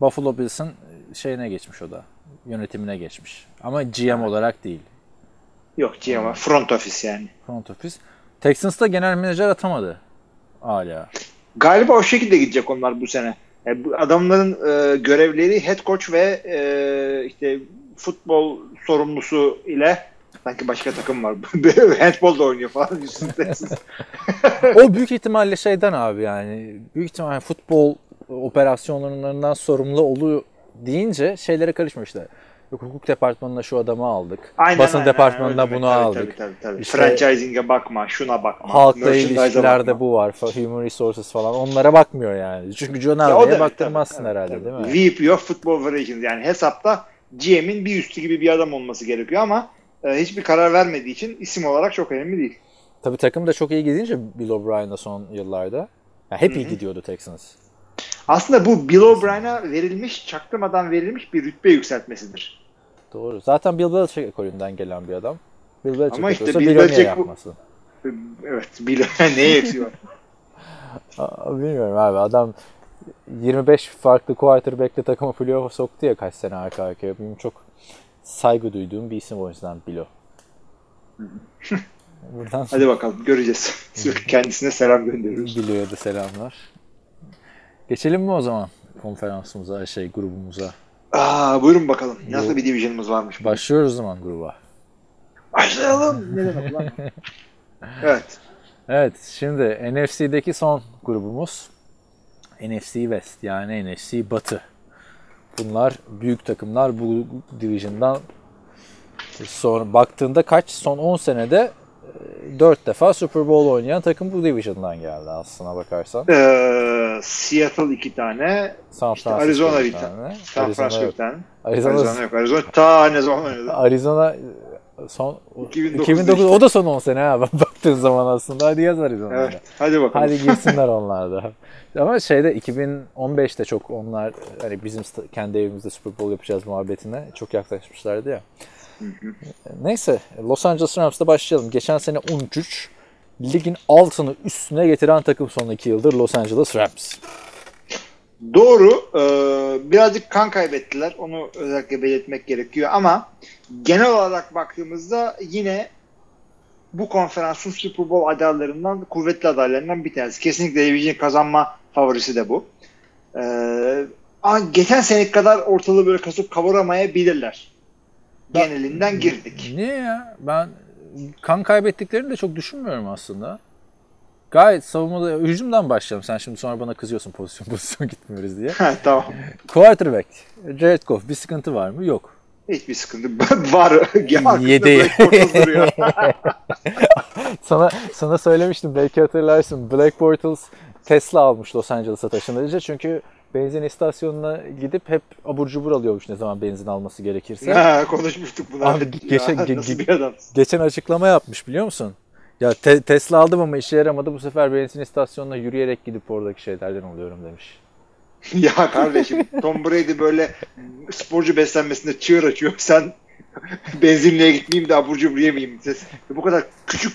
Buffalo Bills'ın şeyine geçmiş o da. Yönetimine geçmiş. Ama GM olarak değil. Yok GM front office yani. Front office. Texans'ta genel menajer atamadı. Hala. Galiba o şekilde gidecek onlar bu sene. Yani bu adamların e, görevleri head coach ve e, işte futbol sorumlusu ile sanki başka takım var. (laughs) Handball da oynuyor falan. Texans. o büyük ihtimalle şeyden abi yani. Büyük ihtimalle futbol operasyonlarından sorumlu oluyor deyince şeylere karışmışlar. Yok hukuk departmanına şu adamı aldık. Aynen, basın aynen, departmanına öyle bunu. Tabii, aldık. Tabii, tabii, tabii. İşte- Franchising'e bakma, şuna bakma. Halkla ilişkilerde bakma. bu var. Human Resources falan. Onlara bakmıyor yani. Çünkü John da- baktırmazsın tabii, herhalde tabii, değil mi? VP of Football Operations yani hesapta GM'in bir üstü gibi bir adam olması gerekiyor ama e, hiçbir karar vermediği için isim olarak çok önemli değil. Tabii takım da çok iyi gidince Bill O'Brien'da son yıllarda. Ya hep iyi gidiyordu Texans. Aslında bu Bill O'Brien'a verilmiş, çaktırmadan verilmiş bir rütbe yükseltmesi Doğru. Zaten Bill Belichick ekolünden gelen bir adam. Bill Belichick Ama işte Bill Belichick bu- yapmasın. Evet, Bill neye? (laughs) Aa, Bilmiyorum abi adam 25 farklı quarterback'le takımı playoff'a soktu ya kaç sene arka arkaya. Benim çok saygı duyduğum bir isim o yüzden Bilo. (laughs) Buradan Hadi bakalım göreceğiz. Kendisine selam gönderiyoruz. Bilo'ya da selamlar. Geçelim mi o zaman konferansımıza, şey grubumuza? Aa, buyurun bakalım. Nasıl bir division'ımız varmış? Başlıyoruz zaman gruba. Başlayalım. (laughs) Ne demek lan? evet. Evet, şimdi NFC'deki son grubumuz NFC West yani NFC Batı. Bunlar büyük takımlar bu division'dan sonra baktığında kaç son 10 senede 4 defa Super Bowl oynayan takım bu division'dan geldi aslına bakarsan. Ee, Seattle iki tane. San İşte Francisco Arizona bir bir tane. tane. San Arizona Francisco yok. bir tane. Arizona, Arizona yok. Arizona ta ne zaman oynadı? Arizona son 2009'da 2009 o da son 10 sene ha (laughs) baktığın zaman aslında. Hadi yaz Arizona'da. Evet. Hadi bakalım. Hadi girsinler (laughs) onlar da. Ama şeyde 2015'te çok onlar hani bizim kendi evimizde Super Bowl yapacağız muhabbetine çok yaklaşmışlardı ya. Neyse Los Angeles Rams'ta başlayalım. Geçen sene 13 ligin altını üstüne getiren takım son 2 yıldır Los Angeles Rams. Doğru. Ee, birazcık kan kaybettiler. Onu özellikle belirtmek gerekiyor ama genel olarak baktığımızda yine bu konferansın Super Bowl adaylarından, kuvvetli adaylarından bir tanesi. Kesinlikle division kazanma favorisi de bu. Ee, geçen sene kadar ortalığı böyle kasıp kavuramayabilirler. Ben- Genelinden girdik. Niye ya? Ben kan kaybettiklerini de çok düşünmüyorum aslında. Gayet savunmada hücumdan başlayalım. Sen şimdi sonra bana kızıyorsun pozisyon (laughs) pozisyon gitmiyoruz diye. Tamam. Quarterback. Jared Goff bir sıkıntı var mı? Yok. Hiçbir sıkıntı (laughs) var. Yedi. (laughs) Sana sana söylemiştim belki hatırlarsın. Black Bortles Tesla almış Los Angeles'a taşınınca çünkü benzin istasyonuna gidip hep abur cubur alıyormuş ne zaman benzin alması gerekirse. Ha, konuşmuştuk bunu. Abi, geçen- Ya, ge- ge-? Geçen açıklama yapmış biliyor musun? Ya te- Tesla aldım ama işe yaramadı. Bu sefer benzin istasyonuna yürüyerek gidip oradaki şeylerden alıyorum demiş. (laughs) ya kardeşim Tom Brady böyle sporcu beslenmesinde çığır açıyor. Sen (laughs) benzinliğe gitmeyeyim de abur cubur yemeyeyim. Bu kadar küçük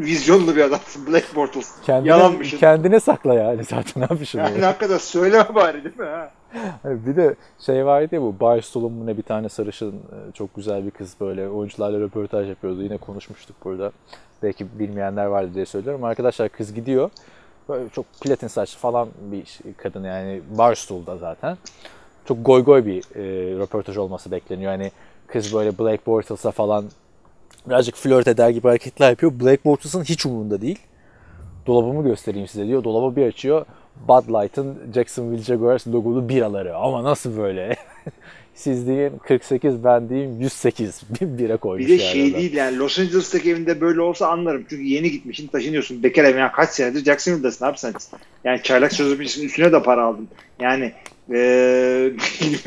vizyonlu bir adamsın Black Bortles. Kendine, Yalanmışsın. kendine sakla yani zaten abi şunu. Yani hakikaten söyleme bari değil mi? Ha? bir de şey vardı ya bu Barstool'un mu ne bir tane sarışın e, çok güzel bir kız böyle oyuncularla röportaj yapıyordu. Yine konuşmuştuk burada. Belki bilmeyenler vardı diye söylüyorum. Arkadaşlar kız gidiyor. Böyle çok platin saçlı falan bir kadın yani Barstool'da zaten. Çok goy goy bir e, röportaj olması bekleniyor. Yani kız böyle Blake Bortles'a falan birazcık flört eder gibi hareketler yapıyor. Blake Bortles'ın hiç umurunda değil. Dolabımı göstereyim size diyor. Dolabı bir açıyor. Bud Light'ın Jacksonville Jaguars logolu biraları. Ama nasıl böyle? (laughs) Siz deyin 48 ben diyeyim 108 (laughs) bir bira koymuş Bir de şey adam. değil yani Los Angeles'taki evinde böyle olsa anlarım. Çünkü yeni gitmişsin taşınıyorsun. Bekar ev yani kaç senedir Jacksonville'dasın abi sen. Yani çaylak sözleşmesinin üstüne de para aldın. Yani eee,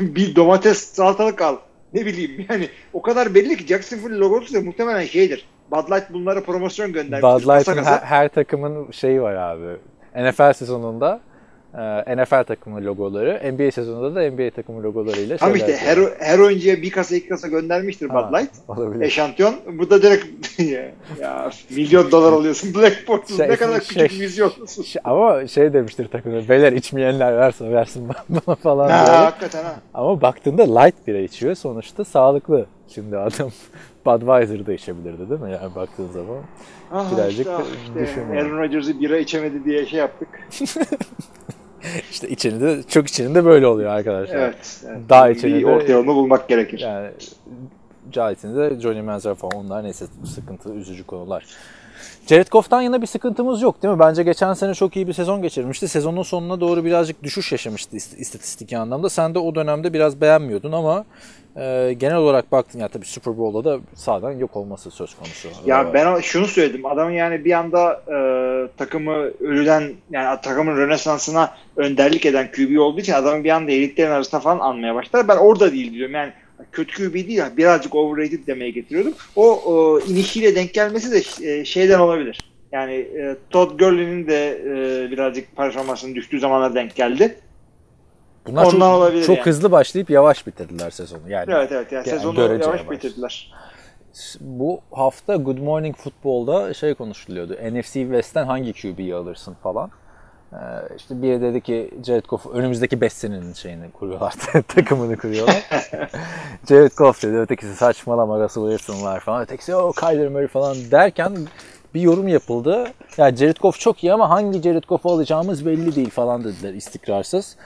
(laughs) bir domates salatalık al. (laughs) Ne bileyim yani o kadar belli ki Jacksonville logosu da muhtemelen şeydir. Bud Light bunlara promosyon göndermiş. Bud Light'ın her, her takımın şeyi var abi. NFL sezonunda NFL takımı logoları, NBA sezonunda da NBA takımı logolarıyla şeyler işte her, her oyuncuya bir kasa iki kasa göndermiştir Ha, Bud Light. Olabilir. Eşantiyon. Bu da direkt (laughs) ya, milyon dolar alıyorsun. (laughs) Black Bortles Şey- ne kadar şey- küçük vizyonlusun. Şey- Ama şey demiştir takımda, beyler içmeyenler versin versin (laughs) bana falan Ha, diye. hakikaten ha. Ama baktığında light bira içiyor. Sonuçta sağlıklı. Şimdi adam Budweiser da içebilirdi değil mi? Yani baktığın zaman. Ah, Birazcık işte, işte. Aaron Rodgers'ı bira içemedi diye şey yaptık. (laughs) İşte içini de, çok içinin de böyle oluyor arkadaşlar. Evet. evet. Daha bir içeni de- orta yolunu bulmak gerekir. Yani Cahit'in de Johnny Manziel falan onlar neyse sıkıntı, üzücü konular. Jared Goff'tan yana bir sıkıntımız yok değil mi? Bence geçen sene çok iyi bir sezon geçirmişti. Sezonun sonuna doğru birazcık düşüş yaşamıştı ist- istatistik anlamda. Sen de o dönemde biraz beğenmiyordun ama e, genel olarak baktın ya tabii Super Bowl'da da sağdan yok olması söz konusu. Ya ben o- şunu söyledim. Adamın yani bir anda e, takımı ölüden yani takımın rönesansına önderlik eden QB olduğu için adamın bir anda elitlerin arasında falan anmaya başlar. Ben orada değil diyorum. Yani kötü QB değil ya birazcık overrated demeye getiriyordum. O, o inişiyle denk gelmesi de e, şeyden olabilir. Yani e, Todd Gurley'nin de e, birazcık performansının düştüğü zamanlar denk geldi. Bunlar çok, ondan olabilir çok yani. hızlı başlayıp yavaş bitirdiler sezonu. Yani Evet evet yani, Yani sezonu yavaş yavaş. bitirdiler. bu hafta Good Morning Football'da şey konuşuluyordu. NFC West'ten hangi QB'yi alırsın falan. Ee, işte biri dedi ki Jared Goff önümüzdeki 5 senenin şeyini kuruyorlar. (laughs) takımını kuruyorlar. (laughs) Jared Goff dedi. Ötekisi saçmalama Russell Wilson var falan. Ötekisi o Kyler Murray falan derken bir yorum yapıldı. Ya Jared Goff çok iyi ama hangi Jared Goff'u alacağımız belli değil falan dediler istikrarsız.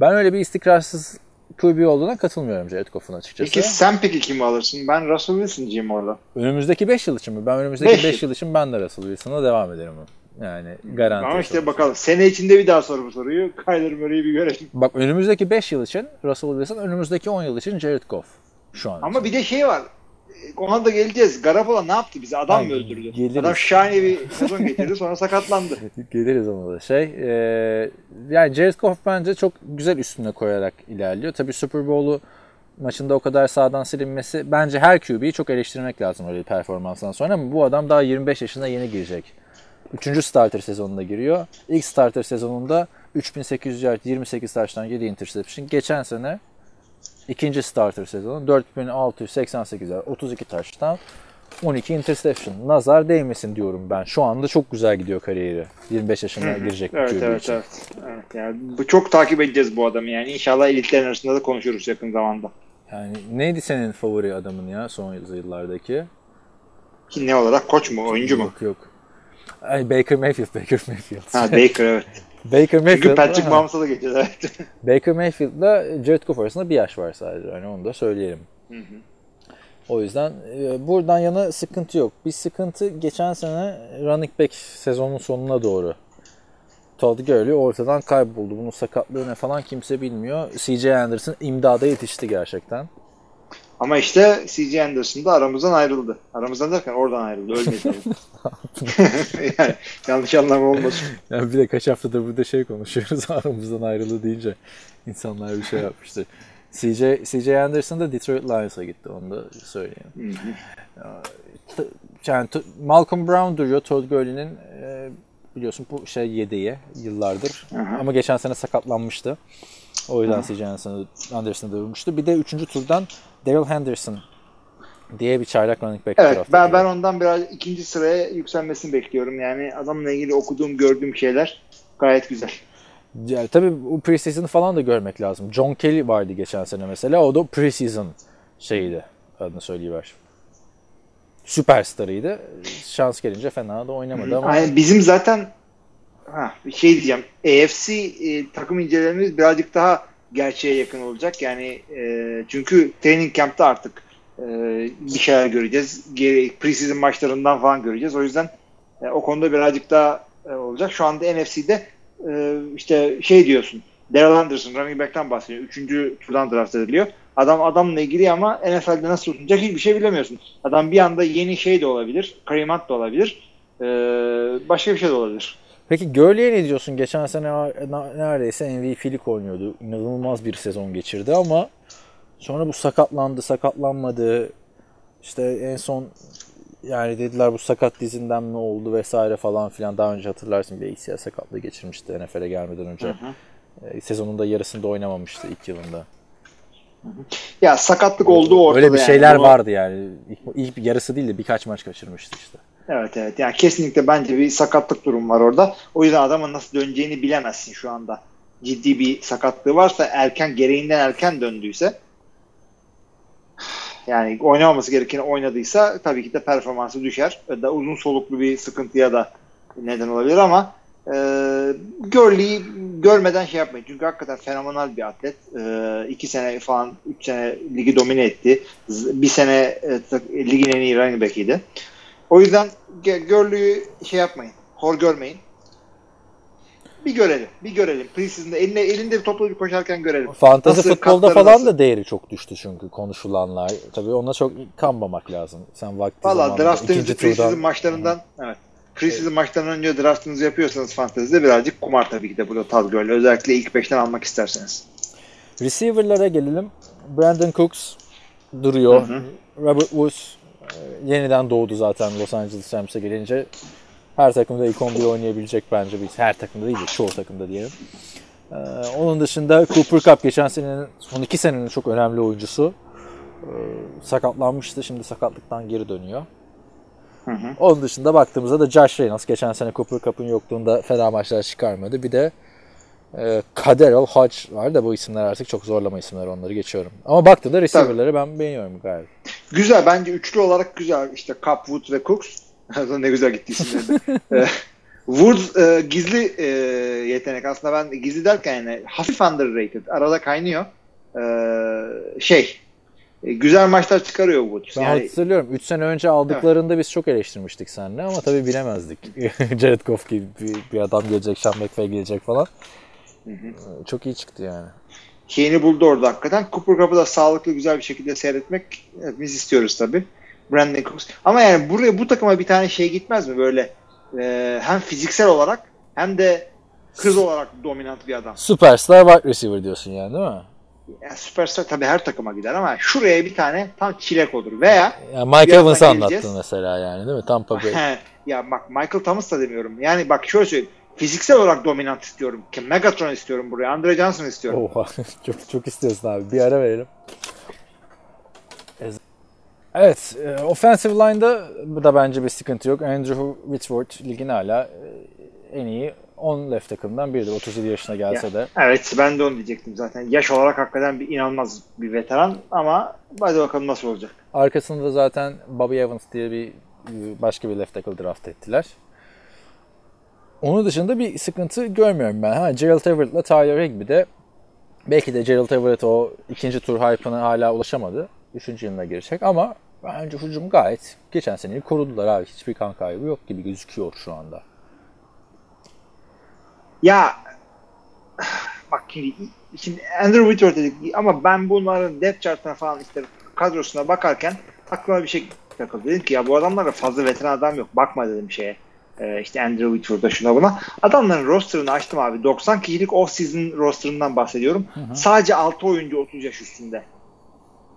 Ben öyle bir istikrarsız QB olduğuna katılmıyorum Jared Goff'un açıkçası. Peki sen peki kimi alırsın? Ben Russell Wilson'cıyım orada. Önümüzdeki 5 yıl için mi? Ben önümüzdeki Beş 5 yıl. için ben de Russell Wilson'a devam ederim. Yani garanti. Ama işte sonuçta. bakalım. Sene içinde bir daha sor bu soruyu. (laughs) Kyler Murray'i bir görelim. Bak önümüzdeki 5 yıl için Russell Wilson, önümüzdeki 10 yıl için Jared Goff. Şu an Ama için. bir de şey var. Ona da geleceğiz. Garoppolo ne yaptı bize? Adam Ha, mı öldürdü? geliriz. Adam şahane bir sezon getirdi sonra sakatlandı. (laughs) Geliriz ona da. Şey, e, yani Jared Goff bence çok güzel üstüne koyarak ilerliyor. Tabii Super Bowl'u maçında o kadar sağdan silinmesi bence her QB'yi çok eleştirmek lazım öyle bir performanstan sonra ama bu adam daha 25 yaşına yeni girecek. Üçüncü starter sezonunda giriyor. İlk starter sezonunda 3800 yard, 28 taştan 7 interception. Geçen sene ikinci starter sezonu 4688 yard, 32 taştan 12 interception. Nazar değmesin diyorum ben. Şu anda çok güzel gidiyor kariyeri. 25 yaşına girecek evet evet için. evet. evet yani bu çok takip edeceğiz bu adamı yani. İnşallah elitlerin arasında da konuşuruz yakın zamanda. Yani neydi senin favori adamın ya son yıllardaki? Ki ne olarak koç mu oyuncu mu? Yok yok. Ay, Baker Mayfield, Baker Mayfield. Ha (laughs) Baker evet. Baker Çünkü Mayfield. Patrick ha. Mahomes'a da geçeceğiz evet. (laughs) Baker Mayfield'la Jared Goff arasında bir yaş var sadece. Yani onu da söyleyelim. O yüzden e, buradan yana sıkıntı yok. Bir sıkıntı geçen sene running back sezonun sonuna doğru. Todd Gurley ortadan kayboldu. Bunun sakatlığı ne falan kimse bilmiyor. CJ Anderson imdada yetişti gerçekten. Ama işte C.J. Anderson da aramızdan ayrıldı. Aramızdan derken oradan ayrıldı. Ölmedi. (laughs) (laughs) yani yanlış anlama olmasın. Yani bir de kaç haftadır burada şey konuşuyoruz (laughs) aramızdan ayrıldı deyince insanlar bir şey yapmıştır. CJ, CJ Anderson da Detroit Lions'a gitti onu da söyleyeyim. Yani Malcolm Brown duruyor Todd Gurley'nin e, biliyorsun bu şey yedeği yıllardır. Ama geçen sene sakatlanmıştı. O yüzden CJ Anderson'ı Anderson'ı dövmüştü. Bir de üçüncü turdan Daryl Henderson diye bir çaylak running back Evet draft ben, ben ondan biraz ikinci sıraya yükselmesini bekliyorum. Yani adamla ilgili okuduğum gördüğüm şeyler gayet güzel. Yani tabii bu preseason falan da görmek lazım. John Kelly vardı geçen sene mesela. O da preseason şeyiydi. Adını söyleyiver. Süperstarıydı. Şans gelince fena da oynamadı ama Yani bizim zaten ha, bir şey diyeceğim. AFC e, takım incelememiz birazcık daha gerçeğe yakın olacak. Yani e, çünkü training camp'ta artık e, bir şeyler göreceğiz. Preseason maçlarından falan göreceğiz. O yüzden e, o konuda birazcık daha e, olacak. Şu anda NFC'de e, işte şey diyorsun. Daryl Anderson running back'ten bahsediyor. Üçüncü turdan draft ediliyor. Adam adamla ilgili ama NFL'de nasıl tutunacak hiçbir şey bilemiyorsun. Adam bir anda yeni şey de olabilir. Kareem Hunt da olabilir. Ee, başka bir şey de olabilir. Peki Gurley'e ne diyorsun? Geçen sene neredeyse MVP'lik oynuyordu. İnanılmaz bir sezon geçirdi ama sonra bu sakatlandı, sakatlanmadı. İşte en son yani dediler bu sakat dizinden mi oldu vesaire falan filan. Daha önce hatırlarsın bir ACL sakatlığı geçirmişti NFL'e gelmeden önce. Ee, Sezonun da yarısında oynamamıştı ilk yılında. Ya sakatlık olduğu ortada. Öyle bir yani. şeyler Bunu- vardı yani. İlk, ilk bir yarısı değil de birkaç maç kaçırmıştı işte. Evet evet. Yani kesinlikle bence bir sakatlık durum var orada. O yüzden adamın nasıl döneceğini bilemezsin şu anda. Ciddi bir sakatlığı varsa erken gereğinden erken döndüyse yani oynamaması gerekeni oynadıysa tabii ki de performansı düşer. Da uzun soluklu bir sıkıntıya da neden olabilir ama e, Gurley'i görmeden şey yapmayın. Çünkü hakikaten fenomenal bir atlet. E, iki sene falan, üç sene ligi domine etti. Bir sene e, ligin en iyi running back'iydi. O yüzden Gurley'i şey yapmayın. Hor görmeyin. Bir görelim. Bir görelim. Preseason'da eline, elinde bir topla koşarken görelim. Fantazi Nasıl, futbolda falan nasıl? da değeri çok düştü çünkü konuşulanlar. Tabii ona çok kanmamak lazım. Sen vakti Valla zamanında ikinci preseason turdan maçlarından evet. Preseason maçlarından önce draftınızı yapıyorsanız fantezide birazcık kumar tabii ki de burada Todd Gurley. Özellikle ilk beşten almak isterseniz. receiver'lara gelelim. Brandon Cooks duruyor. Robert Woods yeniden doğdu zaten Los Angeles Rams'e gelince. Her takımda ilk 11 oynayabilecek bence. Biz her takımda değil de çoğu takımda diyelim. Ee, onun dışında Cooper Cup geçen senenin son iki senenin çok önemli oyuncusu. Ee, sakatlanmıştı. Şimdi sakatlıktan geri dönüyor. Onun dışında baktığımızda da Josh Reynolds geçen sene Cooper Cup'ın yokluğunda fena maçlar çıkarmadı. Bir de e, Kaderol Hodge var da bu isimler artık çok zorlama isimler onları geçiyorum. Ama baktığında receiver'ları ben beğeniyorum gayet. Güzel bence üçlü olarak güzel. İşte Cup, Woods ve Cooks. (laughs) ne güzel gitti isimleri. (laughs) Ee, Woods e, gizli e, yetenek. Aslında ben gizli derken yani hafif underrated. Arada kaynıyor. Ee, şey e, güzel maçlar çıkarıyor Woods. Ben Yani, hatırlıyorum 3 sene önce aldıklarında biz çok eleştirmiştik seninle ama tabii bilemezdik. (laughs) Jared Goff gibi bir, bir adam gelecek, Sean McVay gelecek falan. Ee, Çok iyi çıktı yani. şeyini buldu orada hakikaten. Cooper Cup'ı da sağlıklı güzel bir şekilde seyretmek hepimiz istiyoruz tabii. Brandon Cooks. Ama yani buraya bu takıma bir tane şey gitmez mi böyle e, hem fiziksel olarak hem de hız olarak dominant bir adam. Superstar wide receiver diyorsun yani değil mi? Yani süperstar tabii her takıma gider ama şuraya bir tane tam çilek olur. Veya Yani Mike Evans'ı anlattın mesela yani değil mi? Tampa Bay. (laughs) ya bak Michael Thomas da demiyorum. Yani bak şöyle söyleyeyim. Fiziksel olarak dominant istiyorum. Ki Megatron istiyorum buraya. Andre Johnson istiyorum. Oha (laughs) çok çok istiyorsun abi. Bir ara verelim. Evet, e, offensive line'da bu da bence bir sıkıntı yok. Andrew Whitworth ligin hala e, en iyi 10 left takımdan biridir. 37 yaşına gelse Ya, de. Evet ben de onu diyecektim zaten. Yaş olarak hakikaten bir inanılmaz bir veteran ama hadi bakalım nasıl olacak. Arkasında da zaten Bobby Evans diye bir başka bir left tackle draft ettiler. Onun dışında bir sıkıntı görmüyorum ben. Ha, Gerald Everett'la Tyler Higbee de belki de Gerald Everett o ikinci tur hype'ına hala ulaşamadı. Üçüncü yılına girecek ama bence hücum gayet geçen seneyi korudular abi. Hiçbir kan kaybı yok gibi gözüküyor şu anda. Ya bak şimdi, Andrew Whitworth dedik ama ben bunların depth chart'ına falan işte kadrosuna bakarken aklıma bir şey takıldı. Dedim ki ya bu adamlarda fazla veteran adam yok. Bakma dedim şeye. Ee, işte Andrew Whitworth'a şuna buna. Adamların rosterını açtım abi. 90 kişilik off-season rosterından bahsediyorum. Sadece 6 oyuncu 30 yaş üstünde.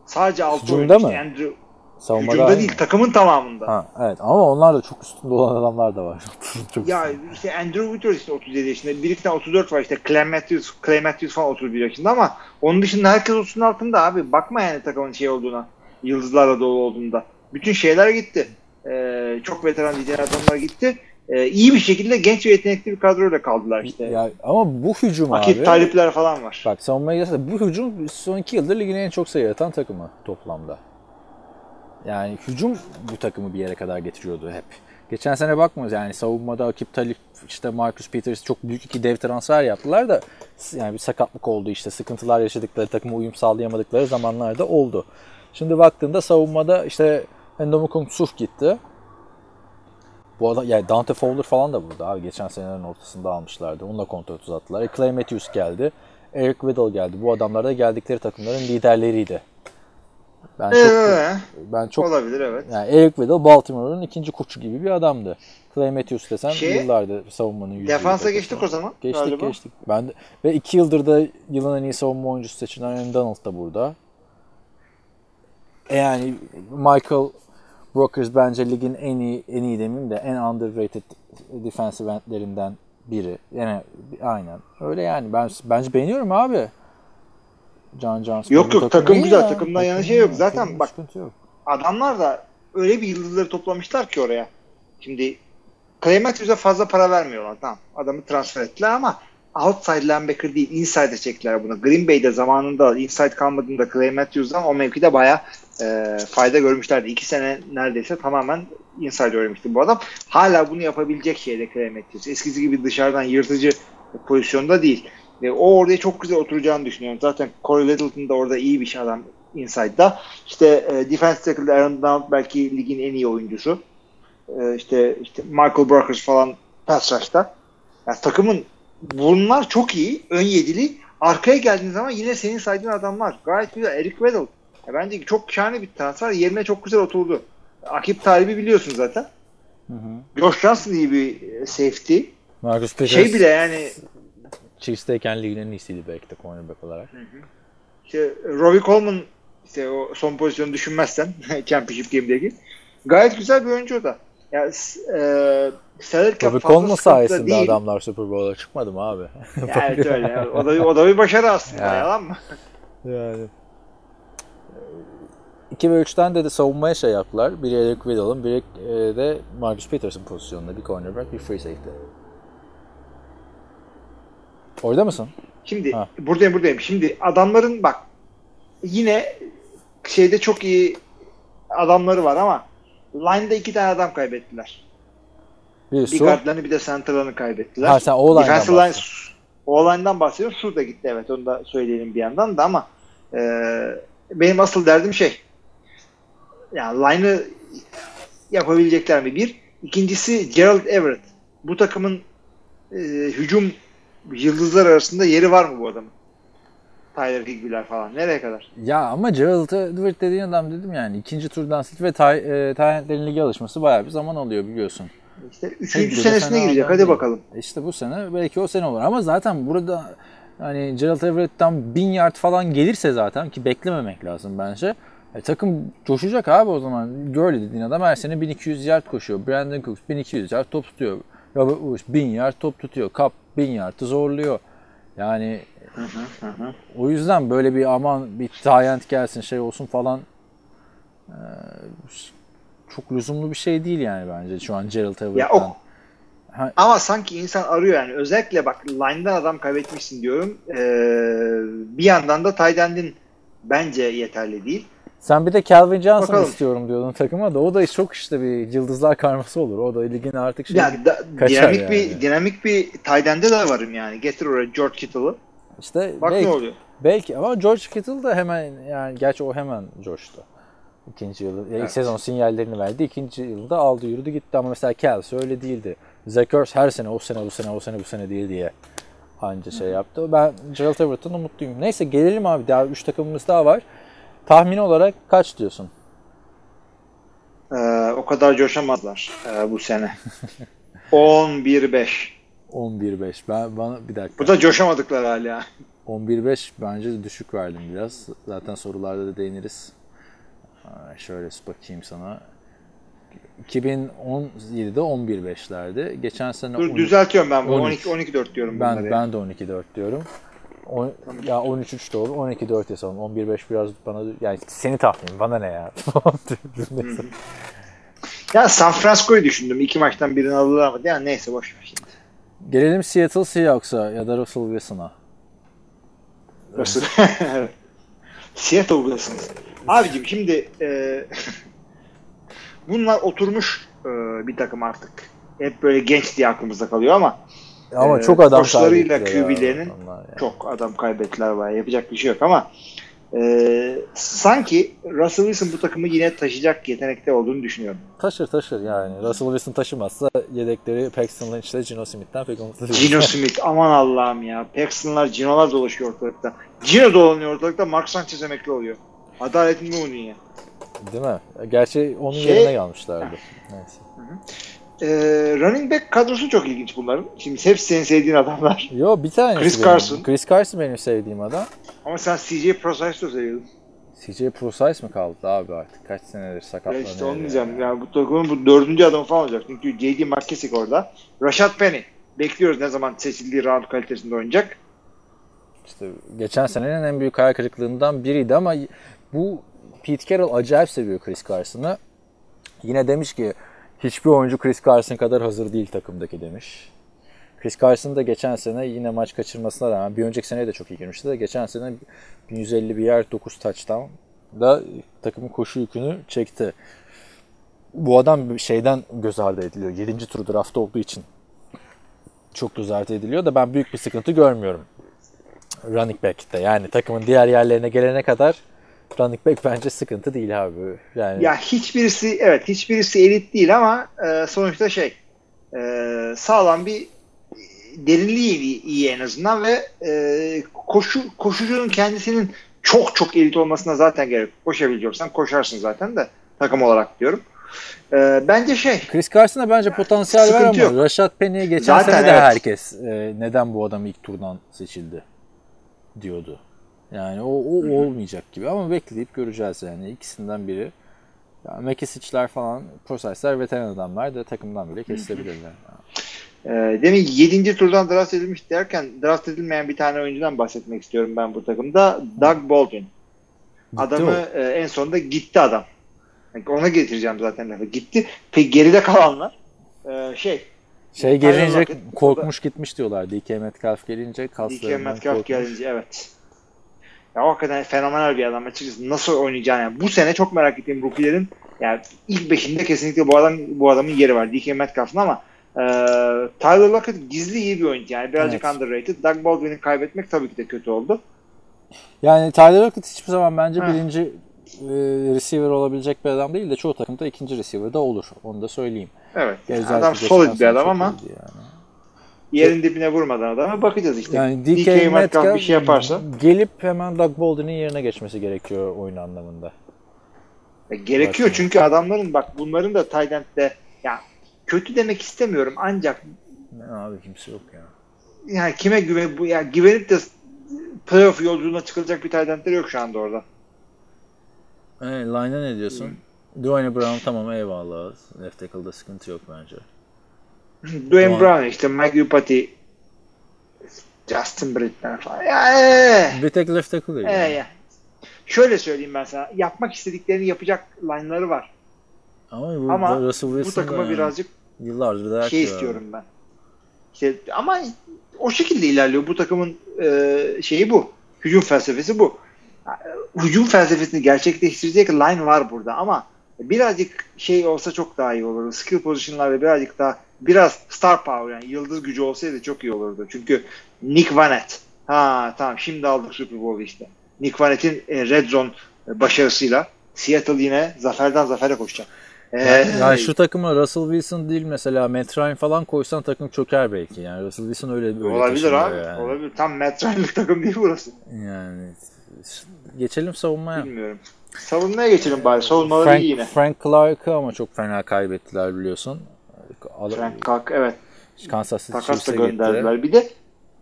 Sadece 6 Hücumda oyuncu. mı? İşte Andrew, Savunmada hücumda aynı. değil takımın tamamında. Ha, evet ama onlar da çok üstünde olan adamlar da var. (laughs) çok Ya işte Andrew Whitworth işte 37 yaşında. Bir iki tane 34 var işte. Clay Matthews, Clay Matthews falan 31 yaşında ama onun dışında herkes 30'un altında abi. Bakma yani takımın şey olduğuna. Yıldızlarla dolu olduğunda. Bütün şeyler gitti. Ee, çok veteran lider adamlar gitti. Ee, iyi bir şekilde genç ve yetenekli bir kadroyla kaldılar işte. Ya, ama bu hücum Akit abi. talipler falan var. Bak savunmaya gelirse bu hücum son iki yıldır ligin en çok sayı atan takımı toplamda. Yani hücum bu takımı bir yere kadar getiriyordu hep. Geçen sene bakmıyoruz yani savunmada Akip Talip işte Marcus Peters çok büyük iki dev transfer yaptılar da yani bir sakatlık oldu işte sıkıntılar yaşadıkları takıma uyum sağlayamadıkları zamanlarda oldu. Şimdi baktığında savunmada işte Endomukong Suh gitti. Bu adam yani Dante Fowler falan da burada abi. Geçen senelerin ortasında almışlardı. Onunla kontrat uzattılar. E, Clay Matthews geldi. Eric Weddle geldi. Bu adamlar da geldikleri takımların liderleriydi. Ben çok Ee, ben çok olabilir evet. yani Eric Weddle Baltimore'un ikinci koçu gibi bir adamdı. Clay Matthews desen Şey, yıllardır savunmanın yüzüğü. Defansa geçtik o zaman. Geçtik galiba. geçtik. Ben de, ve iki yıldır da yılın en iyi savunma oyuncusu seçilen Aaron Donald da burada. E yani Michael Brokers bence ligin en iyi en iyi demeyeyim de en underrated defensive endlerinden biri. Yani aynen. Öyle yani. Ben bence beğeniyorum abi. John Johnson. Yok, yok, takım iyi güzel. ya. Takımdan Takım şey yok. Zaten Takım bak- yok. adamlar da öyle bir yıldızları toplamışlar ki oraya. Şimdi Clay Matthews'a fazla para vermiyorlar. Tamam. Adamı transfer ettiler ama outside linebacker değil inside çektiler bunu. Green Bay'de zamanında inside kalmadığında Clay Matthews'dan o mevkide baya e, fayda görmüşlerdi. İki sene neredeyse tamamen inside oynamıştı bu adam. Hala bunu yapabilecek şeyde Clay. Eskisi gibi dışarıdan yırtıcı pozisyonda değil. Ve o oraya çok güzel oturacağını düşünüyorum. Zaten Corey Littleton da orada iyi bir şey adam inside'da. İşte e, defense tackle'da Aaron Donald belki ligin en iyi oyuncusu. E, işte işte Michael Brokers falan pass rush'ta. Yani takımın bunlar çok iyi. Ön yedili. Arkaya geldiğin zaman yine senin saydığın adamlar. Gayet güzel. Eric Weddle. Ya bence çok şahane bir transfer. Yerine çok güzel oturdu. Akip Talib'i biliyorsun zaten. Josh Johnson iyi bir e, safety. Marcus Peters Şey bile yani Chiefs'teyken ligin en iyisiydi belki de cornerback olarak. işte Robbie Coleman işte o son pozisyonu düşünmezsen (laughs) Championship Game'deki gayet güzel bir oyuncu o da. Ya s- e, salary cap Robbie Coleman sayesinde değil. adamlar Super Bowl'a çıkmadı mı abi? Evet öyle. O da, o da bir başarı aslında. Ya. Yalan mı? Yani. 2 ve 3'ten de, de savunmaya şey yaptılar. Biri Eric Weddle'ın, biri e, de Marcus Peterson pozisyonunda. Bir cornerback, bir free safety. Orada mısın? Şimdi Ha. buradayım buradayım. Şimdi adamların bak yine şeyde çok iyi adamları var ama line'da iki tane adam kaybettiler. Bir Bir guardlarını bir de center'larını kaybettiler. Ha sen o line'dan line bahsediyorsun. o line'dan bahsediyorum. Sur da gitti evet onu da söyleyelim bir yandan da ama e, benim asıl derdim şey yani line'ı yapabilecekler mi? Bir. İkincisi Gerald Everett. Bu takımın e, hücum yıldızlar arasında yeri var mı bu adamın? Tyler Higby'ler falan. Nereye kadar? Ya ama Gerald Everett dediğin adam dedim yani. ikinci turdan seç ve tay, e, Tyrant'lerin lige alışması bayağı bir zaman alıyor biliyorsun. İşte üçüncü Higby de senesine girecek. Hadi değil. bakalım. E İşte bu sene belki o sene olur. Ama zaten burada hani Gerald Everett'ten 1000 yard falan gelirse zaten ki beklememek lazım bence. E, takım coşacak abi o zaman. Gurley dediğin adam her sene 1200 yard koşuyor. Brandon Cooks 1200 yard top tutuyor. Robert Woods 1000 yard top tutuyor. Cup 1000 yard'ı zorluyor. Yani o yüzden böyle bir aman bir Tyent gelsin şey olsun falan e, çok lüzumlu bir şey değil yani bence şu an Gerald Everett'ten. o ama sanki insan arıyor yani. Özellikle bak line'dan adam kaybetmişsin diyorum. Ee, bir yandan da tight bence yeterli değil. Sen bir de Calvin Johnson Bakalım. istiyorum diyordun takıma da o da çok işte bir yıldızlar karması olur. O da ligin artık şey Ya da, kaçar dinamik yani. bir dinamik bir tight end'e de varım yani. Getir oraya George Kittle'ı. işte Bak belki, ne oluyor. belki ama George Kittle da hemen yani gerçi o hemen coştu. İkinci yılı, ya ilk Evet. sezon sinyallerini verdi. ikinci yılda aldı yürüdü gitti ama mesela Kelsey öyle değildi. Ertz her sene o sene bu sene o sene bu sene değil diye anca şey yaptı. Ben Gerald Everett'tan umutluyum. Neyse gelelim abi daha 3 takımımız daha var. Tahmin olarak kaç diyorsun? Ee, o kadar coşamazlar e, bu sene. (laughs) 11-5. 11-5. Ben bana bir dakika. Bu da coşamadıkları hala. 11-5 bence düşük verdim biraz. Zaten sorularda da değiniriz. Ha, şöyle bakayım sana. 2017'de 11-5'lerdi. Geçen sene Dur 13 düzeltiyorum ben bunu. 13. 12-14 diyorum ben bunları. ben de 12-4 diyorum. On, ya 13-3 de olur. 12-4 yazalım. 11-5 biraz bana yani seni tahmin bana ne ya? (laughs) Ya San Francisco'yu düşündüm. İki maçtan birini alırlar ama yani neyse boş ver şimdi. Gelelim Seattle Seahawks'a ya da Russell Wilson'a. Russell. (laughs) Seattle Wilsons. Abicim şimdi e, (laughs) bunlar oturmuş e, bir takım artık. Hep böyle genç diye aklımızda kalıyor ama Ama Ee, çok adam koçlarıyla ya QB'lerinin onlar ya. çok adam kaybettiler var. Yapacak bir şey yok ama e, sanki Russell Wilson bu takımı yine taşıyacak yetenekte olduğunu düşünüyorum. Taşır taşır yani. Russell Wilson taşımazsa yedekleri Paxton Lynch ile Gino Smith'ten pek umutlu. Gino Smith aman Allah'ım ya. Paxton'lar Gino'lar dolaşıyor ortalıkta. Gino dolanıyor ortalıkta. Mark Sanchez emekli oluyor. Adaletin mi bu dünya? Değil mi? Gerçi onun Şey- yerine gelmişlerdi. Neyse. Ee, running back kadrosu çok ilginç bunların. Şimdi hepsi senin sevdiğin adamlar. Yo bir tanesi Chris benim. Carson. Chris Carson benim sevdiğim adam. Ama sen CJ Prozis'ı seviyordun. CJ Precise mi kaldı abi artık? Kaç senedir Ya sakatlanıyor. işte onu ya. diyeceğim. Ya bu takımın bu dördüncü adamı falan olacak. Çünkü J.D. McKissick orada. Rashad Penny. Bekliyoruz ne zaman seçildiği round kalitesinde oynayacak. İşte geçen senenin en büyük hayal kırıklığından biriydi ama bu Pete Carroll acayip seviyor Chris Carson'ı. Yine demiş ki hiçbir oyuncu Chris Carson kadar hazır değil takımdaki demiş. Chris Carson da geçen sene yine maç kaçırmasına rağmen bir önceki seneye de çok iyi girmişti de geçen sene 1150 bir yer 9 touchdown da takımın koşu yükünü çekti. Bu adam şeyden göz ardı ediliyor. 7. tur draft olduğu için çok göz ardı ediliyor da ben büyük bir sıkıntı görmüyorum running back'te. Yani takımın diğer yerlerine gelene kadar running back bence sıkıntı değil abi. Yani Ya hiçbirisi evet hiçbirisi elit değil ama e, sonuçta şey e, sağlam bir derinliği iyi, iyi en azından ve e, koşu koşucunun kendisinin çok çok elit olmasına zaten gerek. Koşabiliyorsan koşarsın zaten de takım olarak diyorum. E, bence şey Chris Carson'a bence potansiyel var ama yok. Rashad Penny'e geçen Zaten sene de evet. herkes e, neden bu adam ilk turdan seçildi diyordu. Yani o, o olmayacak gibi ama bekleyip göreceğiz yani ikisinden biri. Ya McKissick'ler falan, Process'ler veteran adamlar da takımdan bile kesilebilirler. e, demin 7. turdan draft edilmiş derken draft edilmeyen bir tane oyuncudan bahsetmek istiyorum ben bu takımda. Doug Baldwin. Adamı e, en sonunda gitti adam. Yani ona getireceğim zaten lafı. Gitti. Peki geride kalanlar e, şey Şey gelince korkmuş gitmiş diyorlar. DK Metcalf gelince DK kaslarından Metcalf korkmuş. gelince evet. Ya o hakikaten fenomenal bir adam açıkçası. Nasıl oynayacağını yani. Bu sene çok merak ettiğim rookie'lerin yani ilk beşinde kesinlikle bu adam bu adamın yeri var. DK Metcalf'ın ama e, Tyler Lockett gizli iyi bir oyuncu yani birazcık Evet. underrated. Doug Baldwin'i kaybetmek tabii ki de kötü oldu. Yani Tyler Lockett hiçbir zaman bence Ha. birinci e, receiver olabilecek bir adam değil de çoğu takımda ikinci receiver da olur. Onu da söyleyeyim. Evet. Özellikle adam solid bir adam ama Yani. Yerin dibine vurmadan adama bakacağız işte. Yani DK, DK, Metcalf Metcalf bir şey yaparsa gelip hemen Doug Baldwin'in yerine geçmesi gerekiyor oyun anlamında. E, gerekiyor Başka. çünkü adamların bak bunların da tight end'de ya kötü demek istemiyorum ancak Ne abi kimse yok ya. yani kime güven bu ya güvenip de playoff yolculuğuna çıkılacak bir tight end'leri yok şu anda orada. E, line'a ne diyorsun? Dwayne Brown tamam eyvallah. Left tackle'da sıkıntı yok bence. Dwayne. Brown işte Mike Upati Justin Brittner falan. Ya, ee, Bir tek left tackle değil. ee, yani. ya. Şöyle söyleyeyim ben sana. Yapmak istediklerini yapacak line'ları var. Ama bu Ama Russell Bu takıma birazcık yıllardır da şey istiyorum ben. İşte ama o şekilde ilerliyor. Bu takımın e, şeyi bu. Hücum felsefesi bu. Hücum felsefesini gerçekleştirecek line var burada ama birazcık şey olsa çok daha iyi olurdu. Skill pozisyonlarda birazcık daha biraz star power yani yıldız gücü olsaydı çok iyi olurdu. Çünkü Nick Vanett ha tamam şimdi aldık Super Bowl işte. Nick Vanett'in e, red zone başarısıyla Seattle yine zaferden zafere koşacak. Ee, Yani şu takıma Russell Wilson değil mesela Matt Ryan falan koysan takım çöker belki. Yani Russell Wilson öyle öyle olabilir abi. Yani. Olabilir. Tam metrelik takım değil burası. yani geçelim savunmaya. Bilmiyorum. Savunmaya geçelim bari. Savunmaları Frank, iyi yine. Frank Clark'ı ama çok fena kaybettiler biliyorsun. Al- Frank Clark evet. Kansas City Takas da Chiefs'e gitti. gönderdiler. Bir de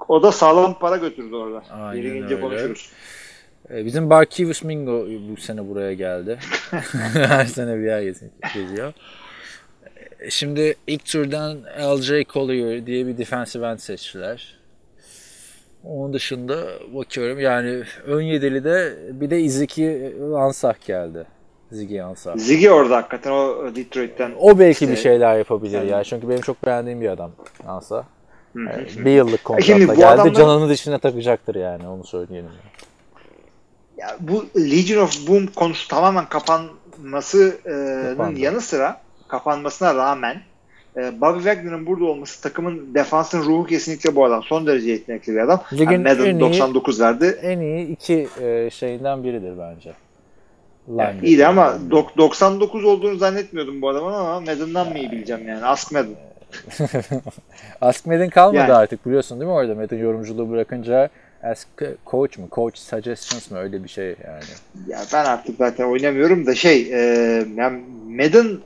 o da sağlam para götürdü orada. Aynen Yeri öyle. konuşuruz. E, Bizim Barkevius Mingo bu sene buraya geldi. (laughs) Her sene bir yer geliyor. E, Şimdi ilk turdan LJ Collier diye bir defensive end seçtiler. Onun dışında bakıyorum yani ön yedili de bir de Iziki Ansah geldi. Ziggy Ansah. Ziggy orada hakikaten o Detroit'ten. O belki bir İşte- şeyler yapabilir Yani- ya. Çünkü benim çok beğendiğim bir adam Ansah. Hı hı. E, Bir yıllık kontratla şimdi bu geldi. adamlar- Canını dişine takacaktır yani onu söyleyelim. Ya bu Legion of Boom konusu tamamen kapanmasının yanı sıra kapanmasına rağmen e, Bobby Wagner'ın burada olması takımın defansın ruhu kesinlikle bu adam. Son derece yetenekli bir adam. Ligin Yani Madden en iyi- 99 verdi. En iyi iki e, şeyinden biridir bence. Yani iyiydi ama dok- 99 olduğunu zannetmiyordum bu adamın ama Madden'dan mı iyi bileceğim yani. Ask Madden. (laughs) Ask Madden kalmadı Yani. artık biliyorsun değil mi orada Madden yorumculuğu bırakınca Ask Coach mu? Coach Suggestions mı? Öyle bir şey yani. Ya ben artık zaten oynamıyorum da şey e, yani Madden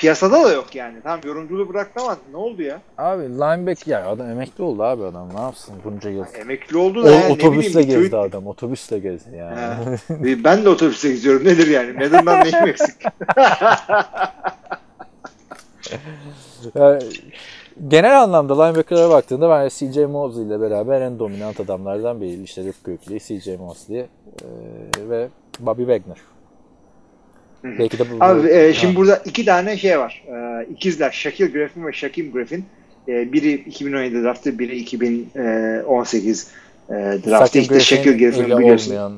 piyasada da yok yani. Tamam yorumculuğu bıraktı ama ne oldu ya? Abi linebacker ya adam emekli oldu abi adam ne yapsın bunca yıl. Emekli oldu da O, yani otobüsle bileyim, gezdi Detroit- adam. Otobüsle gezdi yani. Ha. (laughs) ben de otobüse gidiyorum. Nedir yani? Madden'dan neyim eksik? (laughs) Yani genel anlamda linebacker'lara baktığında ben CJ Mosley ile beraber en dominant adamlardan biri. İşte Rip Kökley, CJ Mosley e, ve Bobby Wagner. Belki de bu. Abi e, Ha. şimdi burada iki tane şey var. E, ikizler Shaquille Griffin ve Shaquem Griffin. E, biri 2017 draftı, biri 2018 e, draftı. Shaquem İşte Shaquille Griffin eli biliyorsun. olmayan,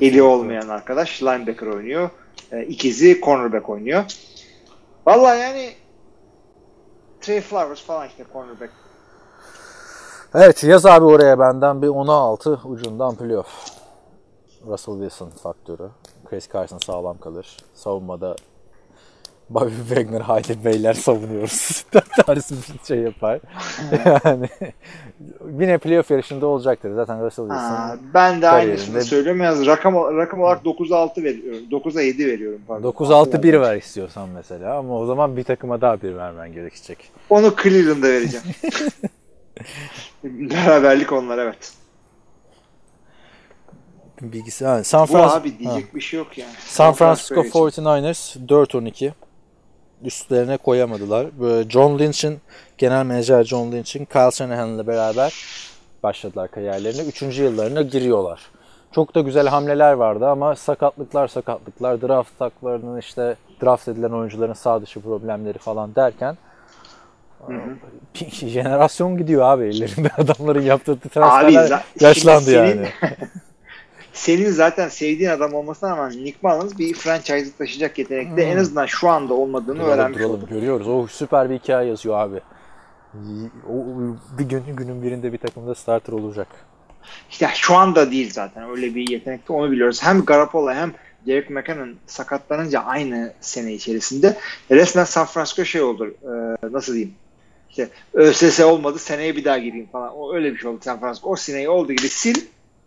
Eli olmayan arkadaş linebacker oynuyor. E, ikizi cornerback oynuyor. Vallahi yani Trey Flowers falan işte cornerback. Evet yaz abi oraya benden bir 10'a 6 ucundan playoff. Russell Wilson faktörü. Chris Carson sağlam kalır. Savunmada Bobby (laughs) Wagner haydi beyler savunuyoruz. (laughs) tarzı bir şey yapar. (laughs) yani yine playoff yarışında olacaktır. Zaten Russell Wilson ben de aynısını söylüyorum. Yalnız rakam, rakam olarak 9'a 6 veriyorum. 9'a 7 veriyorum. Pardon. 9-6-1 ver istiyorsan mesela ama o zaman bir takıma daha bir vermen gerekecek. Onu Cleveland'a vereceğim. Beraberlik onlar evet. Bilgisi. Ha, San Bu Francisco. abi diyecek bir şey yok yani. San Francisco için. 49ers 4-12 üstlerine koyamadılar. Böyle John Lynch'in genel menajer John Lynch'in Kyle Shanahan'la beraber başladılar kariyerlerine. Üçüncü yıllarına giriyorlar. Çok da güzel hamleler vardı ama sakatlıklar sakatlıklar, draft taklarının işte draft edilen oyuncuların sağ dışı problemleri falan derken bir (laughs) jenerasyon gidiyor abi ellerinde adamların yaptığı transferler za- yaşlandı yani. (laughs) senin- zaten sevdiğin adam olmasına rağmen Nick Mullins bir franchise'ı taşıyacak yetenekte en azından şu anda olmadığını Duralım, öğrenmiş duralım. olduk. Görüyoruz. O süper bir hikaye yazıyor abi. O, bir gün günün birinde bir takımda starter olacak. İşte şu anda değil zaten öyle bir yetenekte onu biliyoruz. Hem Garoppolo hem Derek McKinnon sakatlanınca aynı sene içerisinde resmen San Francisco şey oldu. e, nasıl diyeyim? İşte ÖSS olmadı seneye bir daha gireyim falan. O öyle bir şey oldu San Francisco. O seneyi olduğu gibi sil.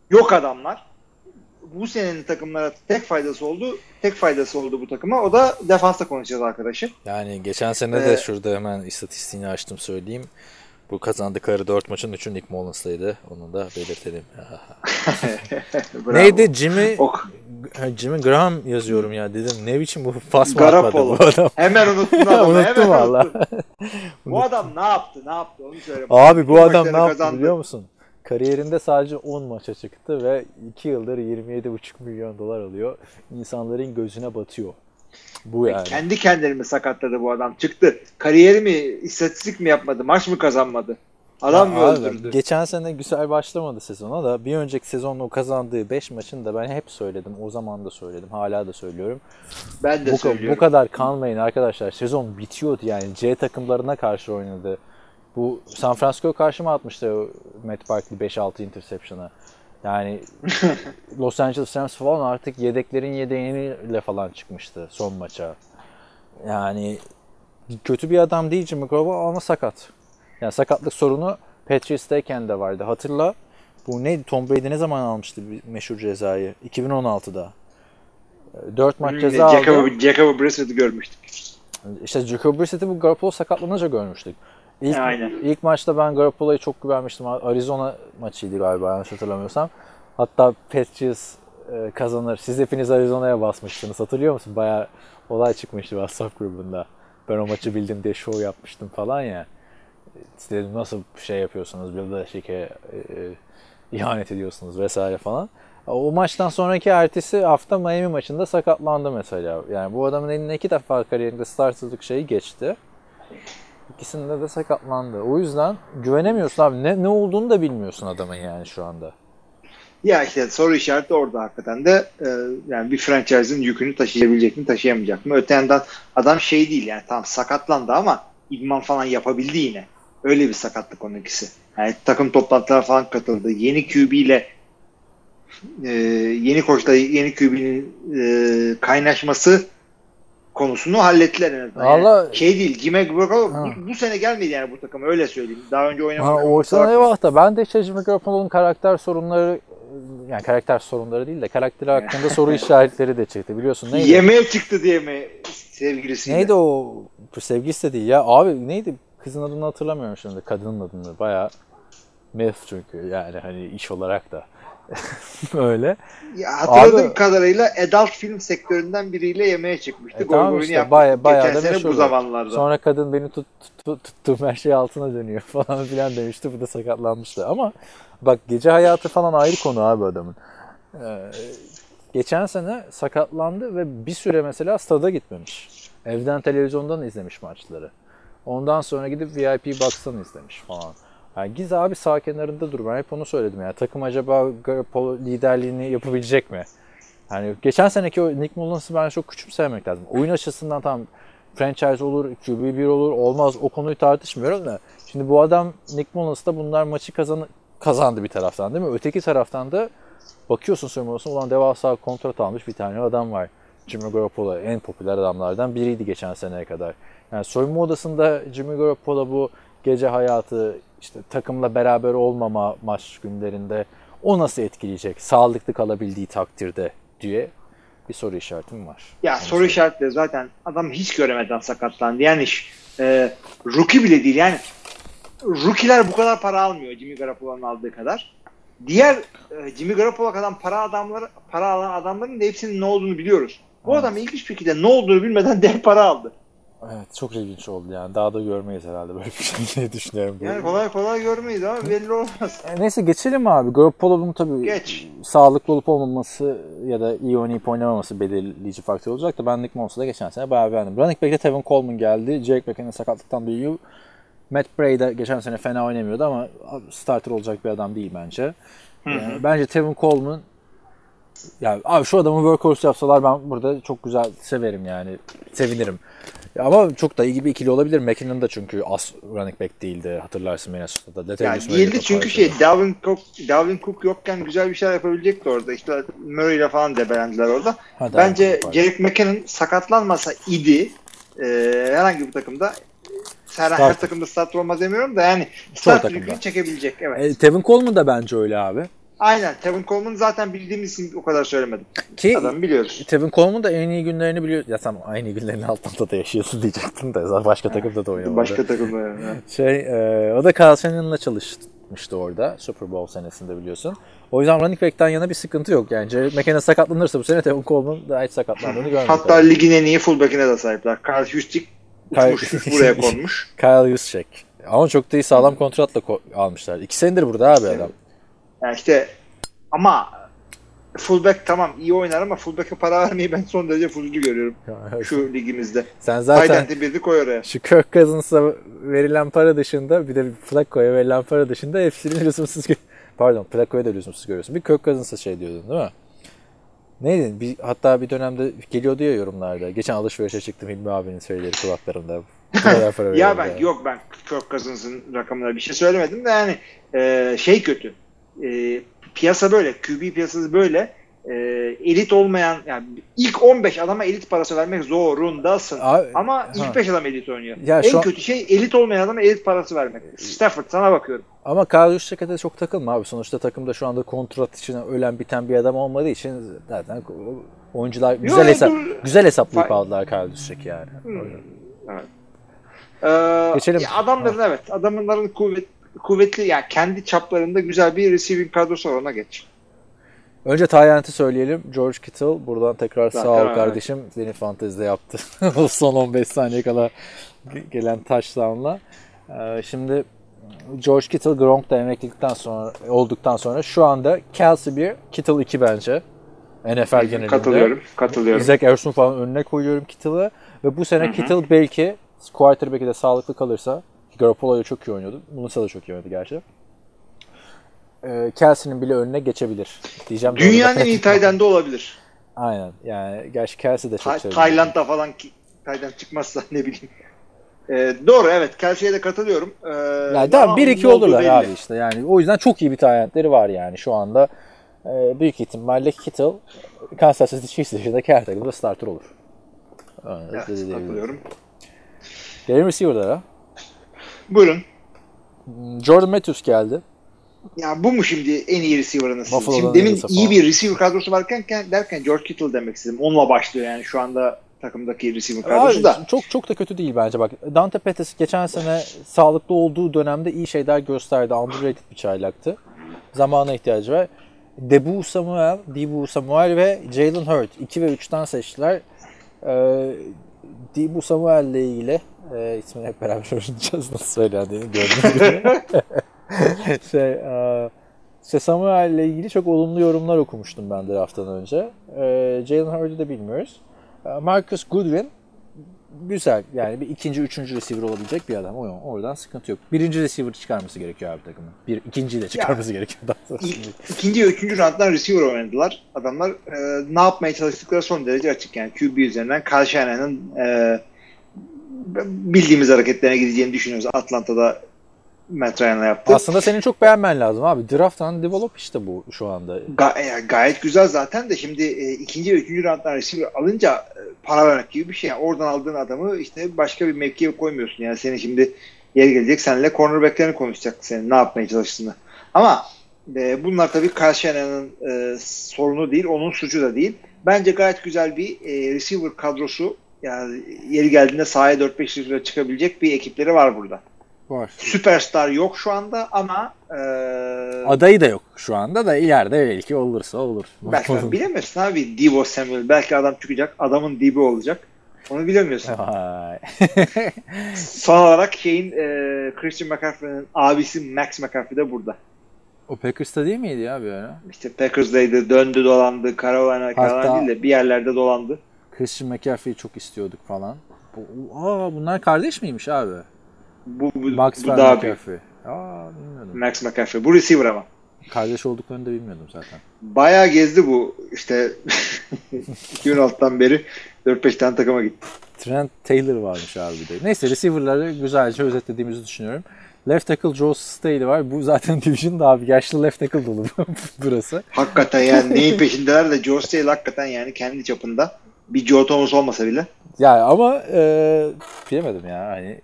Yok adamlar. Bu senenin takımlara tek faydası oldu. Tek faydası oldu bu takıma. O da defansta konuşacağız arkadaşım. Yani geçen sene de Ee, şurada hemen istatistiğini açtım söyleyeyim. Bu kazandıkları 4 maçın 3'ü Nick Mullins'laydı. Onu da belirtelim. (laughs) Neydi? Jimmy Ok. Jimmy Graham yazıyorum ya dedim. Ne biçim bu pas mı atmadı bu adam? (laughs) Hemen unuttun adamı. (laughs) Unuttum valla. Bu adam ne yaptı? Ne yaptı? Onu söyle. Abi bu Bütün adam ne yaptı kazandı. biliyor musun? Kariyerinde sadece 10 maça çıktı ve 2 yıldır 27,5 milyon dolar alıyor. İnsanların gözüne batıyor. Bu yani. Kendi kendini sakatladı bu adam. Çıktı. Kariyeri mi, istatistik mi yapmadı? Maç mı kazanmadı? Adam mı Ya abi, öldürdü? Geçen sene güzel başlamadı sezona da bir önceki sezonda o kazandığı 5 maçın da ben hep söyledim. O zaman da söyledim. Hala da söylüyorum. Ben de Bu, söylüyorum. bu kadar kanmayın arkadaşlar. Sezon bitiyordu yani. C takımlarına karşı oynadı. Bu San Francisco karşı mı atmıştı o Matt Barkley 5-6 interception'a? Yani (laughs) Los Angeles Rams falan artık yedeklerin yedeğiyle falan çıkmıştı son maça. Yani kötü bir adam değil Jimmy Garoppolo ama sakat. Yani sakatlık sorunu Patriots'tayken de vardı. Hatırla bu neydi? Tom Brady ne zaman almıştı bir meşhur cezayı? 2016'da. 4 maç ceza aldı. Jacob, Jacob Brissett'i görmüştük. İşte Jacob Brissett'i bu Garoppolo sakatlanınca görmüştük. İlk, Aynen. ilk maçta ben Garoppolo'ya çok güvenmiştim. Arizona maçıydı galiba yanlış hatırlamıyorsam. Hatta Patriots e, kazanır. Siz hepiniz Arizona'ya basmıştınız. Hatırlıyor musun? Baya olay çıkmıştı WhatsApp grubunda. Ben o maçı bildim diye show yapmıştım falan ya. Dedim nasıl şey yapıyorsunuz? Bir de şike e, ihanet ediyorsunuz vesaire falan. O maçtan sonraki ertesi hafta Miami maçında sakatlandı mesela. Yani bu adamın eline iki defa kariyerinde starterlık şeyi geçti. İkisinde de sakatlandı. O yüzden güvenemiyorsun abi. Ne, ne olduğunu da bilmiyorsun adamın yani şu anda. Ya işte soru işareti orada hakikaten de e, yani bir franchise'ın yükünü taşıyabilecek mi taşıyamayacak mı? Öte yandan adam şey değil yani tam sakatlandı ama idman falan yapabildi yine. Öyle bir sakatlık onun ikisi. Yani takım toplantılara falan katıldı. Yeni QB ile e, yeni koçla yeni QB'nin e, kaynaşması konusunu hallettiler en azından. Yani Vallahi- şey değil. Jimmy Garoppolo bu, bu sene gelmedi yani bu takım öyle söyleyeyim. Daha önce oynamadı. o yüzden eyvah da ben de işte Jimmy Garoppolo'nun karakter sorunları yani karakter sorunları değil de karakteri hakkında soru işaretleri de çıktı biliyorsun neydi? Yemeğe çıktı diye mi sevgilisiyle? Neydi o sevgilisi de değil ya abi neydi kızın adını hatırlamıyorum şimdi kadının adını baya Meth çünkü yani hani iş olarak da (laughs) öyle. Ya hatırladığım Abi- kadarıyla adult film sektöründen biriyle yemeğe çıkmıştı. E, Gol tamam işte yapmıştı. baya, bayağı Geçen da sene bu zamanlarda. Sonra kadın beni tut, tut, tuttuğum her şey altına dönüyor (laughs) falan filan demişti. Bu da sakatlanmıştı. Ama bak gece hayatı falan ayrı konu abi adamın. Ee, geçen sene sakatlandı ve bir süre mesela stada gitmemiş. Evden televizyondan izlemiş maçları. Ondan sonra gidip VIP Box'tan izlemiş falan. Yani Giz abi sağ kenarında dur. Ben hep onu söyledim ya. Takım acaba Garoppolo liderliğini yapabilecek mi? Yani geçen seneki o Nick Mullins'ı ben çok küçümsemek lazım. Oyun açısından tam franchise olur, QB1 olur, olmaz o konuyu tartışmıyorum da. Şimdi bu adam Nick Mullins da bunlar maçı kazan kazandı bir taraftan değil mi? Öteki taraftan da bakıyorsun soyunma odasına ulan devasa kontrat almış bir tane adam var. Jimmy Garoppolo en popüler adamlardan biriydi geçen seneye kadar. Yani soyunma odasında Jimmy Garoppolo bu gece hayatı işte takımla beraber olmama maç günlerinde o nasıl etkileyecek? Sağlıklı kalabildiği takdirde diye bir soru işaretim var. Ya Onu soru söyleyeyim. işaretleri zaten adam hiç göremeden sakatlandı. Yani e, rookie bile değil. Yani rookie'ler bu kadar para almıyor Jimmy Garoppolo'nun aldığı kadar. Diğer e, Jimmy Garoppolo kadar para adamları para alan adamların da hepsinin ne olduğunu biliyoruz. Bu Evet. adam ilginç bir şekilde ne olduğunu bilmeden (laughs) dev para aldı. Evet çok ilginç oldu yani. Daha da görmeyiz herhalde böyle bir şey (laughs) diye düşünüyorum. Yani kolay kolay görmeyiz ama belli olmaz. E, Neyse geçelim abi. Garoppolo'nun tabii Geç. sağlıklı olup olmaması ya da iyi oynayıp oynamaması belirleyici faktör olacak da ben Nick Mullins'ı da geçen sene bayağı beğendim. Running back'te Tevin Coleman geldi. Jake McKinnon sakatlıktan duyuyor. Matt Bray de geçen sene fena oynamıyordu ama starter olacak bir adam değil bence. Yani bence Tevin Coleman ya abi şu adamı workhorse yapsalar ben burada çok güzel severim yani. Sevinirim. Ama çok da iyi gibi ikili olabilir. McKinnon da çünkü as running back değildi. Hatırlarsın Minnesota'da. Yani Latavius Murray değildi de çünkü şey Dalvin Cook, Dalvin Cook yokken güzel bir şeyler yapabilecekti orada. İşte Murray ile falan debelendiler orada. Hadi Bence. Jerick McKinnon sakatlanmasa idi e, herhangi bir takımda her, her takımda starter olmaz demiyorum da yani starter çekebilecek. Evet. E, Tevin Coleman da bence öyle abi. Aynen. Tevin Coleman zaten bildiğimiz isim o kadar söylemedim. Ki Adamı biliyoruz. Tevin Coleman da en iyi günlerini biliyor. Ya tamam aynı iyi günlerin altında da yaşıyorsun diyecektim de başka takımda da oynamadı. Başka takımda yani. (laughs) Şey, e, o da Carl Shannon'la çalışmıştı orada Super Bowl senesinde biliyorsun. O yüzden running back'ten yana bir sıkıntı yok. Yani Jared McKinnon sakatlanırsa bu sene Tevin Coleman daha hiç sakatlandığını görmedik. Hatta abi. ligin en iyi fullback'ine de sahipler. Carl Hustic Kyle- uçmuş (laughs) buraya konmuş. Kyle Juszczyk. Ama çok da iyi sağlam kontratla ko- almışlar. İki senedir burada abi adam. Yani işte ama fullback tamam iyi oynar ama fullback'e para vermeyi ben son derece fuzulu görüyorum şu ligimizde. Sen zaten Zaten birini koy oraya. şu Kirk Cousins'a verilen para dışında bir de Flacco'ya verilen para dışında hepsini lüzumsuz Pardon Flacco'ya da lüzumsuz görüyorsun. Bir Kirk Cousins'a şey diyordun değil mi? Neydi? Bir, hatta bir dönemde geliyordu ya yorumlarda. Geçen alışverişe çıktım Hilmi abinin söyleri kulaklarında. (laughs) Ya ben yani. yok ben Kirk Cousins'ın rakamına bir şey söylemedim de yani e, şey kötü. E, piyasa böyle. QB piyasası böyle. E, elit olmayan yani ilk 15 adama elit parası vermek zorundasın. Abi, Ama ilk ha. 5 adam elit oynuyor. Ya en şu an- kötü şey elit olmayan adama elit parası vermek. Stafford sana bakıyorum. Ama Kyle de çok takılma abi. Sonuçta takımda şu anda kontrat için ölen biten bir adam olmadığı için zaten oyuncular güzel hesap dur. güzel hesaplayıp Fa- aldılar Kyle Juszczyk'i yani. Ee, Geçelim. ya adamların evet adamların kuvvet, kuvvetli yani kendi çaplarında güzel bir receiving kadrosu var ona geç. Önce Tayland'ı söyleyelim. George Kittle buradan tekrar Zaten sağ ol evet. kardeşim. Seni fantezide yaptı. (laughs) o son 15 saniye kala gelen touchdown'la. Ee, şimdi George Kittle Gronk da emeklilikten sonra olduktan sonra şu anda Kelsey 1, Kittle 2 bence. NFL genelinde. Katılıyorum. Katılıyorum. Isaac Ersun falan önüne koyuyorum Kittle'ı. Ve bu sene Kittle belki quarterback'i de sağlıklı kalırsa Garoppolo da çok iyi oynuyordu. Musa da çok iyi oynadı gerçi. Ee, Kelsey'nin bile önüne geçebilir. Diyeceğim. Dünyanın en iyi Tayden'de olabilir. Aynen. Yani gerçi Kelsey de çok Ta-. Tayland'da falan ki, Tayland çıkmazsa (laughs) ne bileyim. Ee, doğru evet Kelsey'e de katılıyorum. Ee, Yani tamam ama 1-2 ne olduğu olurlar belli. abi işte. Yani o yüzden çok iyi bir talentleri var yani şu anda. Ee, büyük ihtimalle Kittle Kansas City Chiefs dışındaki her takımda starter olur. Evet, diyebilirim. katılıyorum. Gelelim receiver'lara. Buyurun. Jordan Matthews geldi. Ya bu mu şimdi en iyi receiver'ınız? Şimdi demin iyi bir receiver kadrosu varken derken George Kittle demek istedim. Onunla başlıyor yani şu anda takımdaki receiver kadrosu Abi, da. çok çok da kötü değil bence bak. Dante Pettis geçen sene sağlıklı olduğu dönemde iyi şeyler gösterdi. Underrated bir çaylaktı. Zamana ihtiyacı var. Debu Samuel, Debu Samuel ve Jalen Hurt 2 ve 3'ten seçtiler. Ee, Debu Samuel ile ilgili e, ismini hep beraber (laughs) öğreneceğiz nasıl söylendiğini gördüğünüz gibi. (laughs) şey, e, işte Samuel ile ilgili çok olumlu yorumlar okumuştum ben drafttan önce. E, Jalen Hurt'u da bilmiyoruz. E, Marcus Goodwin güzel yani bir ikinci, üçüncü receiver olabilecek bir adam. O- Oradan sıkıntı yok. Birinci receiver çıkarması gerekiyor abi takımın. Bir, ikinciyi de çıkarması gerekiyor. Daha sonra İlk, şimdi. ikinci ve üçüncü rounddan receiver oynadılar. Adamlar e, ne yapmaya çalıştıkları son derece açık. Yani QB üzerinden Kyle Shanahan'ın e, bildiğimiz hareketlerine gideceğini düşünüyoruz. Atlanta'da Matt Ryan'la yaptı. Aslında senin çok beğenmen lazım abi. Draft and develop işte bu şu anda. Ga- yani gayet güzel zaten de şimdi e, ikinci ve üçüncü rounddan receiver alınca e, para vermek gibi bir şey. Yani oradan aldığın adamı işte başka bir mevkiye koymuyorsun. Yani senin şimdi yeri gelecek seninle cornerbacklerini konuşacak senin ne yapmaya çalıştığını. Ama e, bunlar tabii Kyle Shanahan'ın e, sorunu değil, onun suçu da değil. Bence gayet güzel bir e, receiver kadrosu yani yeri geldiğinde sahaya 4-5 receiver çıkabilecek bir ekipleri var burada. Var. Süperstar yok şu anda ama e, Adayı da yok şu anda da ileride belki olursa olur. Belki (laughs) bilemezsin abi Debo Samuel. Belki adam çıkacak. Adamın Debo olacak. Onu bilemiyorsun. (laughs) Son olarak şeyin e, Christian McCaffrey'nin abisi Max McCaffrey de burada. o Packers'ta değil miydi ya bir ara? İşte Packers'daydı. Döndü dolandı. Carolina, Carolina Hatta- değil de bir yerlerde dolandı. Christian McCaffrey'i çok istiyorduk falan. Bu, aa, bunlar kardeş miymiş abi? Bu, bu, Max bu daha. McCaffrey. Aa bilmiyordum. Max McCaffrey. Bu receiver ama. Kardeş olduklarını da bilmiyordum zaten. Bayağı gezdi bu işte (laughs) 2006'dan beri 4-5 tane takıma gitti. Trent Taylor varmış abi bir de. Neyse receiver'ları güzelce özetlediğimizi düşünüyorum. Left tackle Joe Staley var. Bu zaten division'da abi. Yaşlı left tackle dolu (laughs) burası. Hakikaten yani neyin peşindeler de Joe Staley hakikaten yani kendi çapında bir Joe Thomas olmasa bile Yani ama e, bilemedim ya. Hani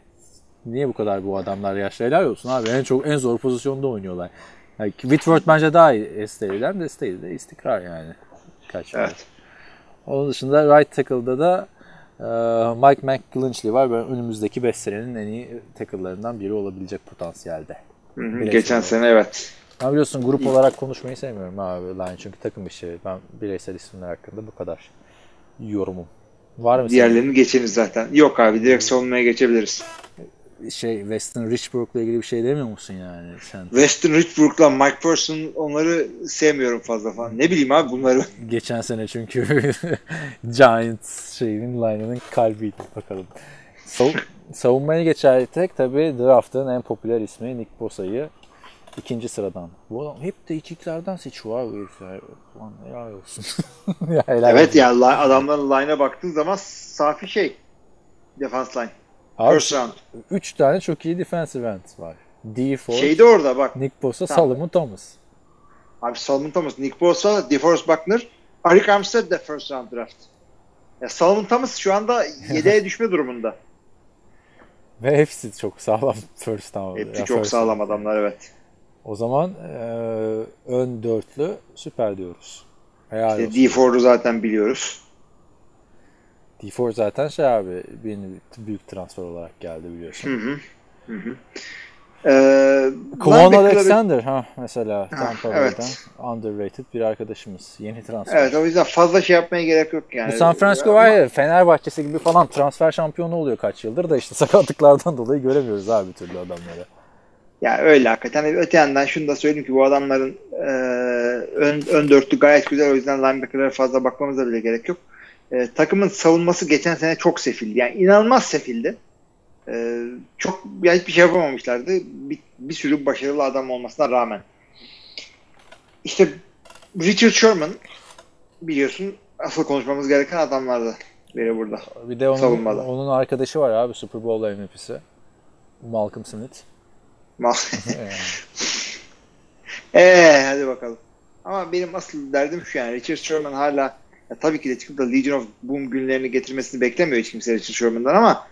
niye bu kadar bu adamlar yaşlı? Helal olsun abi. En çok en zor pozisyonda oynuyorlar. Yani Whitworth bence daha iyi Staley'den de Staley de istikrar yani. Kaç evet. Onun dışında right tackle'da da e, Mike McGlinchey var. Ben önümüzdeki 5 senenin en iyi tackle'larından biri olabilecek potansiyelde. Hı hı, Bireysel Geçen olarak. sene evet. Ben biliyorsun grup olarak konuşmayı sevmiyorum abi line çünkü takım işi. Ben bireysel isimler hakkında bu kadar yorumum. Var mı senin? Diğerlerini geçeriz zaten. Yok abi direkt savunmaya geçebiliriz. şey Weston Richburg'la ilgili bir şey demiyor musun yani sen? Weston Richburg'la Mike Person onları sevmiyorum fazla falan. Ne bileyim abi bunları. Geçen sene çünkü (laughs) Giants şeyinin line'ının kalbiydi bakalım. Sav- (laughs) savunmaya geçersek tabii draft'ın en popüler ismi Nick Bosa'yı ikinci sıradan. Bu adam hep de ikiliklerden seçiyor abi herifler. Ulan helal olsun. (laughs) ya, helal evet olsun. ya adamların line'a baktığın zaman safi şey. Defense line. Abi, First round. üç tane çok iyi defensive end var. D Ford, Şeyde orada bak. Nick Bosa, Tamam. Solomon Thomas. Abi Solomon Thomas, Nick Bosa, DeForest Buckner, Arik Armstead de first round draft. Ya Solomon Thomas şu anda (laughs) yedeğe düşme durumunda. Ve hepsi çok sağlam (laughs) first down. Hepsi ya çok sağlam adamlar evet. O zaman e, ön dörtlü süper diyoruz. Helal İşte olsun. D4'u zaten biliyoruz. D4 zaten şey abi benim büyük transfer olarak geldi biliyorsun. Hı hı. Hı hı. Ee, Alexander ha mesela Tampa evet. Bay'den underrated bir arkadaşımız. Yeni transfer. Evet o yüzden fazla şey yapmaya gerek yok yani. Bu San Francisco var ya Fenerbahçe'si gibi falan transfer şampiyonu oluyor kaç yıldır da işte sakatlıklardan (laughs) dolayı göremiyoruz abi türlü adamları. Ya öyle hakikaten. Öte yandan şunu da söyleyeyim ki bu adamların e, ön, ön dörtlü gayet güzel. O yüzden linebacker'lara fazla bakmamıza bile gerek yok. E, takımın savunması geçen sene çok sefildi. Yani inanılmaz sefildi. E, çok ya hiçbir şey yapamamışlardı. Bir, bir sürü başarılı adam olmasına rağmen. İşte Richard Sherman biliyorsun asıl konuşmamız gereken adamlardı biri burada. Bir de onun, Savunmada. onun arkadaşı var abi Super Bowl MVP'si. Malcolm Smith. (laughs) Eee (laughs) hadi bakalım. Ama benim asıl derdim şu yani Richard Sherman hala ya tabii ki de çıkıp da Legion of Boom günlerini getirmesini beklemiyor hiç kimse Richard Sherman'dan ama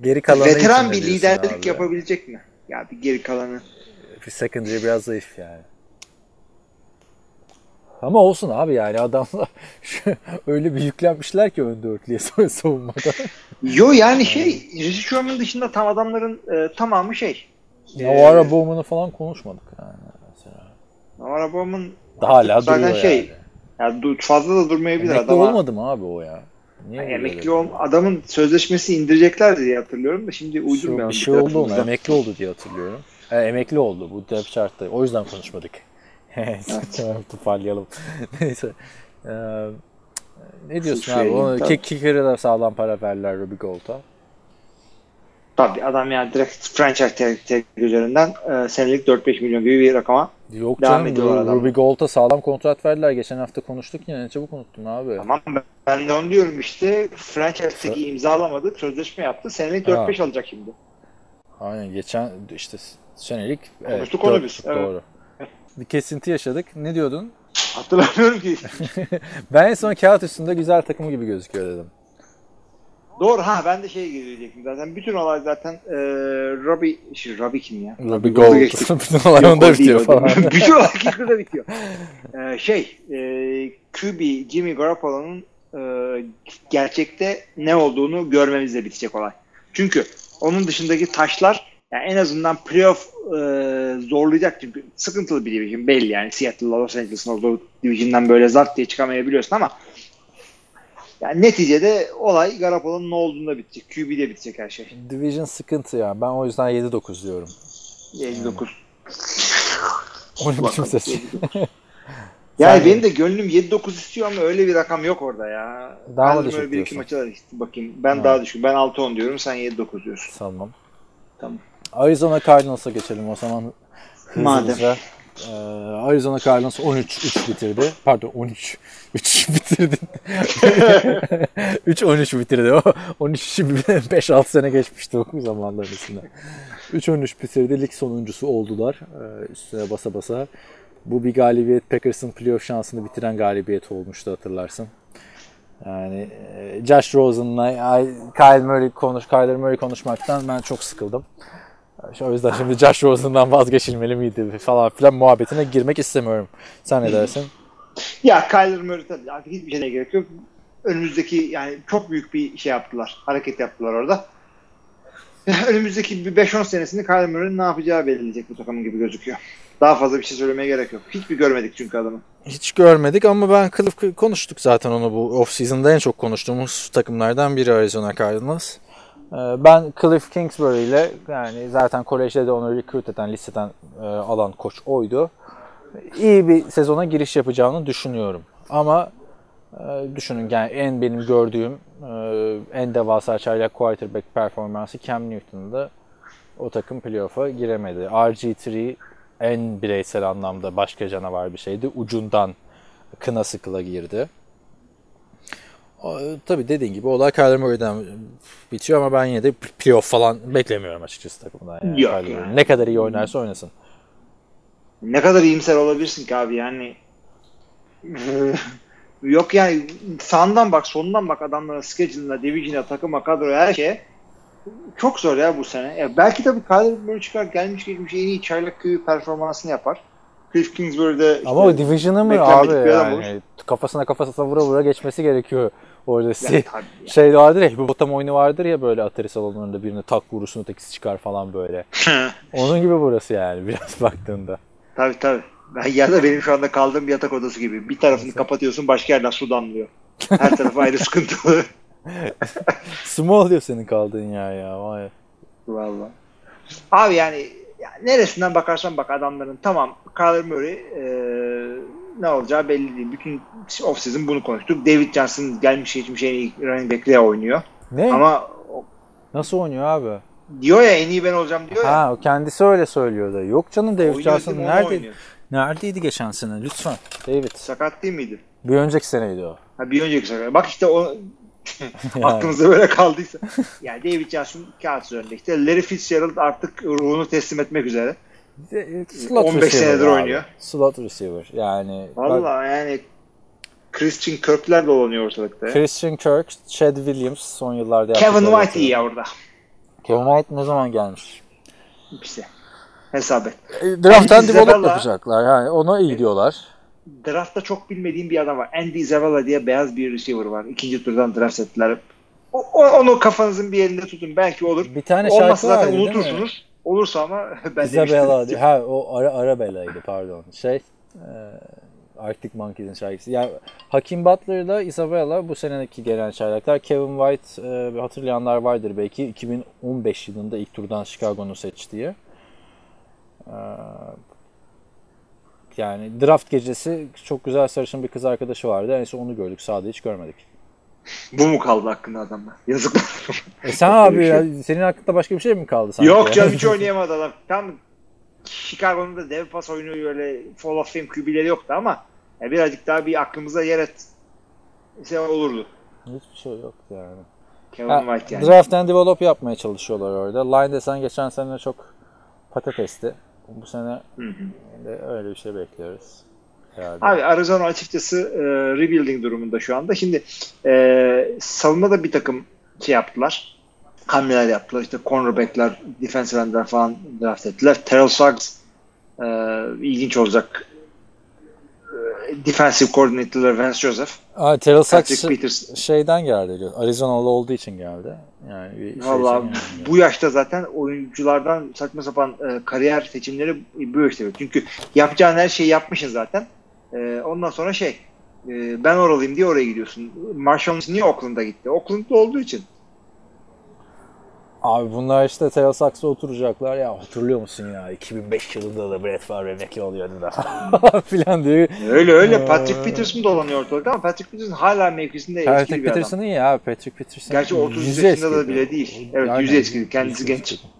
Geri kalanı veteran bir liderlik abi? yapabilecek mi? Ya bir geri kalanı. Bir secondary biraz zayıf yani. Ama olsun abi yani adamlar (laughs) öyle bir yüklenmişler ki ön dörtlüye (laughs) savunmada. Yo yani şey Richard Sherman dışında tam adamların e, tamamı şey. Navarra Bowman'ı falan konuşmadık yani mesela. Navarra Bowman Daha hala zaten duruyor şey yani. ya du- fazla da durmayabilir Emekli adam. olmadı mı abi o ya? Niye Yani emekli ol adamın sözleşmesi indirecekler diye hatırlıyorum da şimdi uydurmayalım. bir şey oldu ona. Emekli oldu diye hatırlıyorum. E, emekli oldu bu depth chart'ta. O yüzden konuşmadık. (laughs) Toparlayalım. (laughs) Neyse. Ee, ne diyorsun abi? Söyleyeyim, Onu, kicker'e de sağlam para verdiler Ruby Gold'a. Tabii adam yani direkt franchise tag, üzerinden e, senelik 4-5 milyon gibi bir rakama Yok Devam canım ediyorlar adamlar. Ruby Gold'a sağlam kontrat verdiler. Geçen hafta konuştuk yine. Ne çabuk unuttun abi. Tamam ben- de onu diyorum işte franchise tag'i imzalamadık. Sözleşme yaptı. Senelik 4-5 alacak şimdi. Aynen geçen işte senelik evet, Konuştuk onu dört biz, evet. Doğru. Bir kesinti yaşadık. Ne diyordun? (laughs) Hatırlamıyorum ki. (laughs) Ben en son kağıt üstünde güzel takım gibi gözüküyor dedim. Doğru ha ben de şey gelecektim zaten. Bütün olay zaten e, Robbie, şey, Robbie kim ya? Gold'a Gold. (laughs) Bütün olay Yok, onda bitiyor falan. Bütün olay Kicker'da bitiyor. E, şey e, QB Jimmy Garoppolo'nun e, gerçekte ne olduğunu görmemizle bitecek olay. Çünkü onun dışındaki taşlar yani en azından playoff e, zorlayacak çünkü sıkıntılı bir division belli yani Seattle'la Los Angeles'ın olduğu division'dan böyle zart diye çıkamayabiliyorsun ama yani neticede olay Garoppolo'nun ne olduğunda bitecek. QB'de bitecek her şey. Division sıkıntı ya. Ben o yüzden 7-9 diyorum. 59. O ne biçim ses? (laughs) Yani Sen- benim de gönlüm 7-9 istiyor ama öyle bir rakam yok orada ya. Daha mı ben düşük böyle bir iki maça bakayım. Ben Ha. daha düşük. Ben 6-10 diyorum. Sen 7-9 diyorsun. Tamam. Tamam. Arizona Cardinals'a geçelim o zaman. Madem. Ee, Arizona Cardinals 13-3 bitirdi. Pardon 13. 3 (laughs) bitirdi. (laughs) 3-13 bitirdi. O 13 5-6 (laughs) sene geçmişti o zamanların üstünde. 3-13 bitirdi. Lig sonuncusu oldular. Ee, üstüne basa basa. Bu bir galibiyet Packers'ın playoff şansını bitiren galibiyet olmuştu hatırlarsın. Yani e, Josh Rosen'la Kyle Murray konuş, Kyler Murray konuşmaktan ben çok sıkıldım. O yüzden şimdi Josh Rosen'dan vazgeçilmeli miydi falan filan muhabbetine girmek istemiyorum. Sen ne dersin? Ya Kyler Murray tabii artık hiçbir şeye gerek yok. Önümüzdeki yani çok büyük bir şey yaptılar. Hareket yaptılar orada. (laughs) Önümüzdeki bir 5-10 senesini Kyler Murray'nin ne yapacağı belirleyecek bu takımın gibi gözüküyor. Daha fazla bir şey söylemeye gerek yok. Hiçbir görmedik çünkü adamı. Hiç görmedik ama ben Cliff konuştuk zaten onu bu off-season'da en çok konuştuğumuz takımlardan biri Arizona Cardinals. Ee, Ben Cliff Kingsbury ile yani zaten kolejde de onu recruit eden, listeden e, alan koç oydu. İyi bir sezona giriş yapacağını düşünüyorum. Ama e, düşünün yani en benim gördüğüm e, en devasa çaylak quarterback performansı Cam Newton'da o takım playoff'a giremedi. RG3 en bireysel anlamda başka canavar bir şeydi. Ucundan kına sıkıla girdi. O, tabii dediğin gibi olay Kyler Murray'den bitiyor ama ben yine de playoff falan beklemiyorum açıkçası takımdan. Yani Yok Kyler yani. Ne kadar iyi oynarsa oynasın. Ne kadar iyimser olabilirsin ki abi yani (laughs) yok yani sağından bak solundan bak adamların schedule'ına, division'a, takıma, kadroya her şeye çok zor ya bu sene. Ya belki tabii Kyler Murray çıkar gelmiş geçmiş en iyi çaylak köyü performansını yapar. Cliff Kingsbury'de işte Ama o Division'ı mı abi yani kafasına kafasına vura vura geçmesi gerekiyor. Orada Ya si- tabii ya. şey vardır ya hipopotam oyunu vardır ya böyle Atari salonlarında birine tak vurursun ötekisi çıkar falan böyle. (laughs) Onun gibi burası yani (laughs) biraz baktığında. tabii tabii. Ya da benim şu anda kaldığım bir yatak odası gibi. Bir tarafını kapatıyorsun başka yerden su damlıyor. Her tarafı ayrı (laughs) sıkıntılı. Small diyor senin kaldığın yer ya. Vay. Valla. Abi yani ya neresinden bakarsan bak adamların tamam Kyler Murray e, ne olacağı belli değil. Bütün off-season bunu konuştuk. David Johnson gelmiş geçmiş iyi running back'liğe oynuyor. Ne? Ama Nasıl oynuyor abi? diyor ya en iyi ben olacağım diyor ya. Ha o kendisi öyle söylüyor da. Yok canım David Oynuyor, Johnson nerede? oynuyor. Neredeydi geçen sene? Lütfen. David. Sakat değil miydi? Bir önceki seneydi o. Ha, bir önceki sakat. Bak işte o (laughs) (laughs) Yani. aklınıza böyle kaldıysa. Yani David Johnson kağıt üzerinde işte. Larry Fitzgerald artık ruhunu teslim etmek üzere. Slot 15 receiver senedir abi. oynuyor. Slot receiver. Yani bak, Valla yani Christian Kirk'ler dolanıyor ortalıkta. Christian Kirk, Chad Williams son yıllarda Kevin White iyi ya orada. Kevin White ne zaman gelmiş? İşte hesap et. E, Draft'tan develop yapacaklar. Yani ona iyi diyorlar. Draftta çok bilmediğim bir adam var. Andy Isabella diye beyaz bir receiver var. İkinci turdan draft ettiler. O, onu kafanızın bir yerinde tutun. Belki olur. Bir tane vardı zaten değil mi? unutursunuz. Olursa ama (laughs) ben Isabella diye. Ha o Ara, Arabella'ydı pardon. Şey e, Arctic Monkeys'in şarkısı. Yani Hakim Butler'la Isabella bu seneki gelen şarkılar. Kevin White e, hatırlayanlar vardır belki. 2015 yılında ilk turdan Chicago'nu seçtiği. E, yani draft gecesi çok güzel sarışın bir kız arkadaşı vardı. En son onu gördük. Sahada hiç görmedik. Bu mu kaldı hakkında adamlar? Yazıklar. E sen abi ya, senin hakkında başka bir şey mi kaldı sanki? Yok canım (laughs) hiç oynayamadı adam. Tam Chicago'nun da dev pas oyunu öyle Fall of Fame QB'leri yoktu ama ya birazcık daha bir aklımıza yer et şey olurdu. Hiçbir şey yok yani. Kevin Ha, White yani. Draft and develop yapmaya çalışıyorlar orada. Line desen geçen sene çok patatesti. Bu sene Hı hı. de öyle bir şey bekliyoruz. Herhalde. Abi Arizona açıkçası e, rebuilding durumunda şu anda. Şimdi e, savunmada bir takım şey yaptılar. Hamleler yaptılar. İşte cornerbackler, defensive endler falan draft ettiler. Terrell Suggs e, ilginç olacak. E, defensive coordinator'lar Vance Joseph. Aa, Terrell Suggs şeyden geldi. Arizonalı olduğu için geldi. Yani bir şey Valla için geldi. bu yaşta zaten oyunculardan saçma sapan e, kariyer seçimleri bu yaşta. Çünkü yapacağın her şeyi yapmışsın zaten. E, ondan sonra şey e, ben oralıyım diye oraya gidiyorsun. Marshall niye Oakland'a gitti? Oakland'da olduğu için. Abi bunlar işte Suggs'a oturacaklar. Ya hatırlıyor musun ya 2005 yılında da Brett Favre emekli oluyordu da (laughs) filan diye. Öyle öyle. Patrick Peterson dolanıyor ortalıkta ama Patrick Peterson hala mevkisinde eski Patrick bir adam. Peterson iyi ya. Patrick Peterson. Gerçi 30 yüzü yaşında da bile değil. Evet, Aynen, yüzü eskidi. Kendisi genç. eskidi.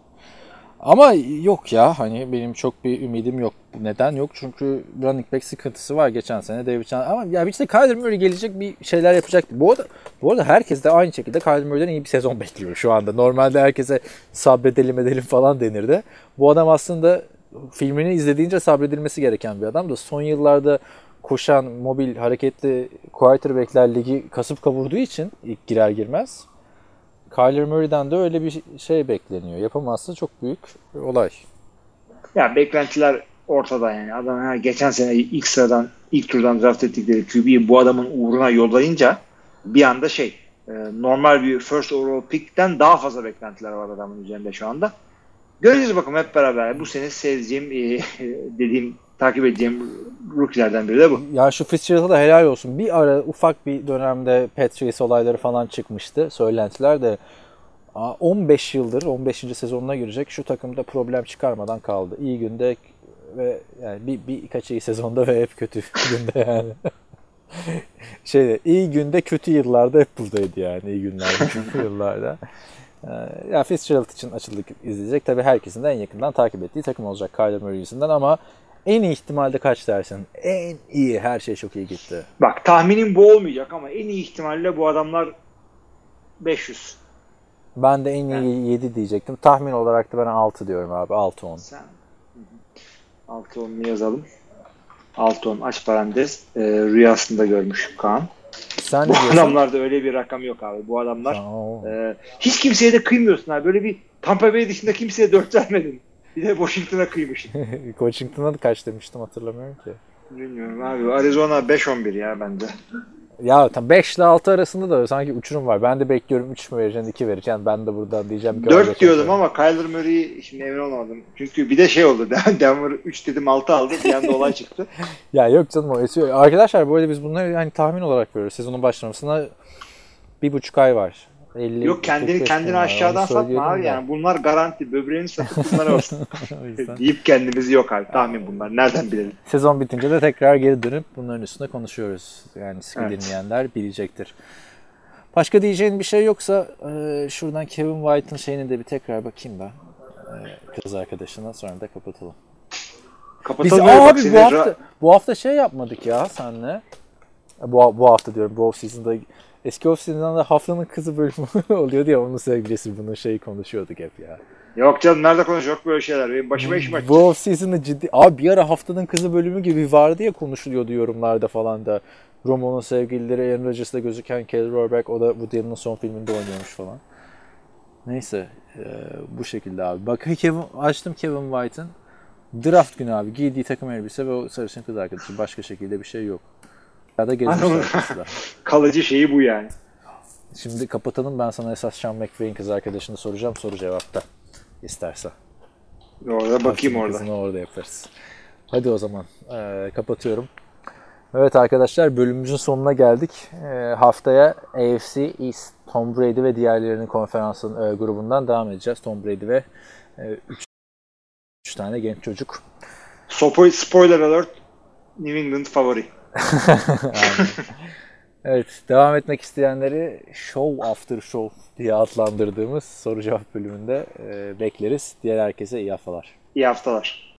Ama yok ya hani benim çok bir ümidim yok. Neden yok? Çünkü running back sıkıntısı var geçen sene David Johnson. Ama ya işte Kyler Murray gelecek bir şeyler yapacaktı. Bu arada, bu arada herkes de aynı şekilde Kyler Murray'den iyi bir sezon (laughs) bekliyor şu anda. Normalde herkese sabredelim edelim falan denirdi. Bu adam aslında filmini izlediğince sabredilmesi gereken bir adam da son yıllarda koşan, mobil, hareketli quarterbackler ligi kasıp kavurduğu için ilk girer girmez Kyler Murray'den de öyle bir şey bekleniyor. Yapamazsa çok büyük olay. Ya beklentiler ortada yani. Adam ha, geçen sene ilk sıradan ilk turdan draft ettikleri QB'yi bu adamın uğruna yollayınca bir anda şey e, normal bir first overall pick'ten daha fazla beklentiler var adamın üzerinde şu anda. Göreceğiz bakalım hep beraber. Bu sene seyredeceğim e, (laughs) dediğim takip edeceğim rookie'lerden biri de bu. Ya şu Fitzgerald'a da helal olsun. Bir ara ufak bir dönemde Patriots olayları falan çıkmıştı. Söylentiler de aa, 15 yıldır 15. sezonuna girecek şu takımda problem çıkarmadan kaldı. İyi günde ve yani bir, birkaç iyi sezonda ve hep kötü (laughs) günde yani. (laughs) Şeyde iyi günde kötü yıllarda hep buradaydı yani iyi günlerde kötü (laughs) yıllarda. Ee, ya Fitzgerald için açıldık izleyecek. Tabii herkesin de en yakından takip ettiği takım olacak Kyler Murray yüzünden ama en iyi ihtimalde kaç dersin? En iyi her şey çok iyi gitti. Bak tahminim bu olmayacak ama en iyi ihtimalle bu adamlar 500. Ben de en iyi 7 diyecektim. Tahmin olarak da ben 6 diyorum abi. 6-10. Sen 6-10'unu yazalım. 6-10 aç parantez. Ee, rüyasında görmüş Kaan. Sen Bu adamlarda öyle bir rakam yok abi. Bu adamlar e, hiç kimseye de kıymıyorsun abi. Böyle bir Tampa Bay dışında kimseye 4 vermedin. (laughs) Bir de Washington'a kıymışsın. (laughs) Washington'a da kaç demiştim hatırlamıyorum ki. Bilmiyorum abi. Arizona 5-11 ya bende. Ya tam 5 ile 6 arasında da sanki uçurum var. Ben de bekliyorum 3 mü vereceksin 2 vereceksin. Ben de buradan diyeceğim ki 4 diyordum ama Kyler Murray'i şimdi emin olmadım. Çünkü bir de şey oldu. (laughs) Denver 3 dedim 6 aldı. Bir anda olay çıktı. Ya yok canım o esiyor. Arkadaşlar arada biz bunları yani tahmin olarak veriyoruz. Sezonun başlamasına bir buçuk ay var. 50, Yok kendini 45 kendini aşağıdan satma abi yani. Bunlar garanti. Böbreğini satıp bunlara (laughs) olsun. Deyip kendimizi yok abi. Tahmin bunlar. Nereden bilelim? Sezon bitince de tekrar geri dönüp bunların üstüne konuşuyoruz. Yani sıkı Evet. dinleyenler bilecektir. Başka diyeceğin bir şey yoksa e, şuradan Kevin White'ın şeyini de bir tekrar bakayım ben. E, kız arkadaşına sonra da kapatalım. Biz Kapatalım. bak abi bu hafta bu hafta şey yapmadık ya senle. Bu, bu hafta diyorum bu off season'da eski season'da da haftanın kızı bölümü (laughs) oluyordu ya onun sevgilisi bunun şeyi konuşuyorduk hep ya. Yok canım nerede konuşuyor? Böyle şeyler. Benim başıma işim açacak. Bu off season'da ciddi abi bir ara haftanın kızı bölümü gibi vardı ya konuşuluyordu yorumlarda falan da. Romo'nun sevgilileri Aaron Rodgers'da gözüken Kelly Rohrbach o da Woody Allen'ın son filminde oynuyormuş falan. Neyse e, bu şekilde abi. Bak Kevin, açtım Kevin White'ın draft günü abi giydiği takım elbise ve o sarışın kız arkadaşı. Başka şekilde bir şey yok. Ya da gezmişler Anladım. ikisi (laughs) de. Kalıcı şeyi bu yani. Şimdi kapatalım ben sana esas Sean McVay'in kız arkadaşını soracağım soru cevapta istersen. Orada bakayım orada. orada yaparız. Hadi o zaman eee, kapatıyorum. Evet arkadaşlar bölümümüzün sonuna geldik. Eee, haftaya AFC East Tom Brady ve diğerlerinin konferansın eee, grubundan devam edeceğiz. Tom Brady ve 3 tane genç çocuk. Spoiler alert. New England favori. (laughs) Evet devam etmek isteyenleri Show After Show diye adlandırdığımız soru cevap bölümünde bekleriz. Diğer herkese iyi haftalar. İyi haftalar.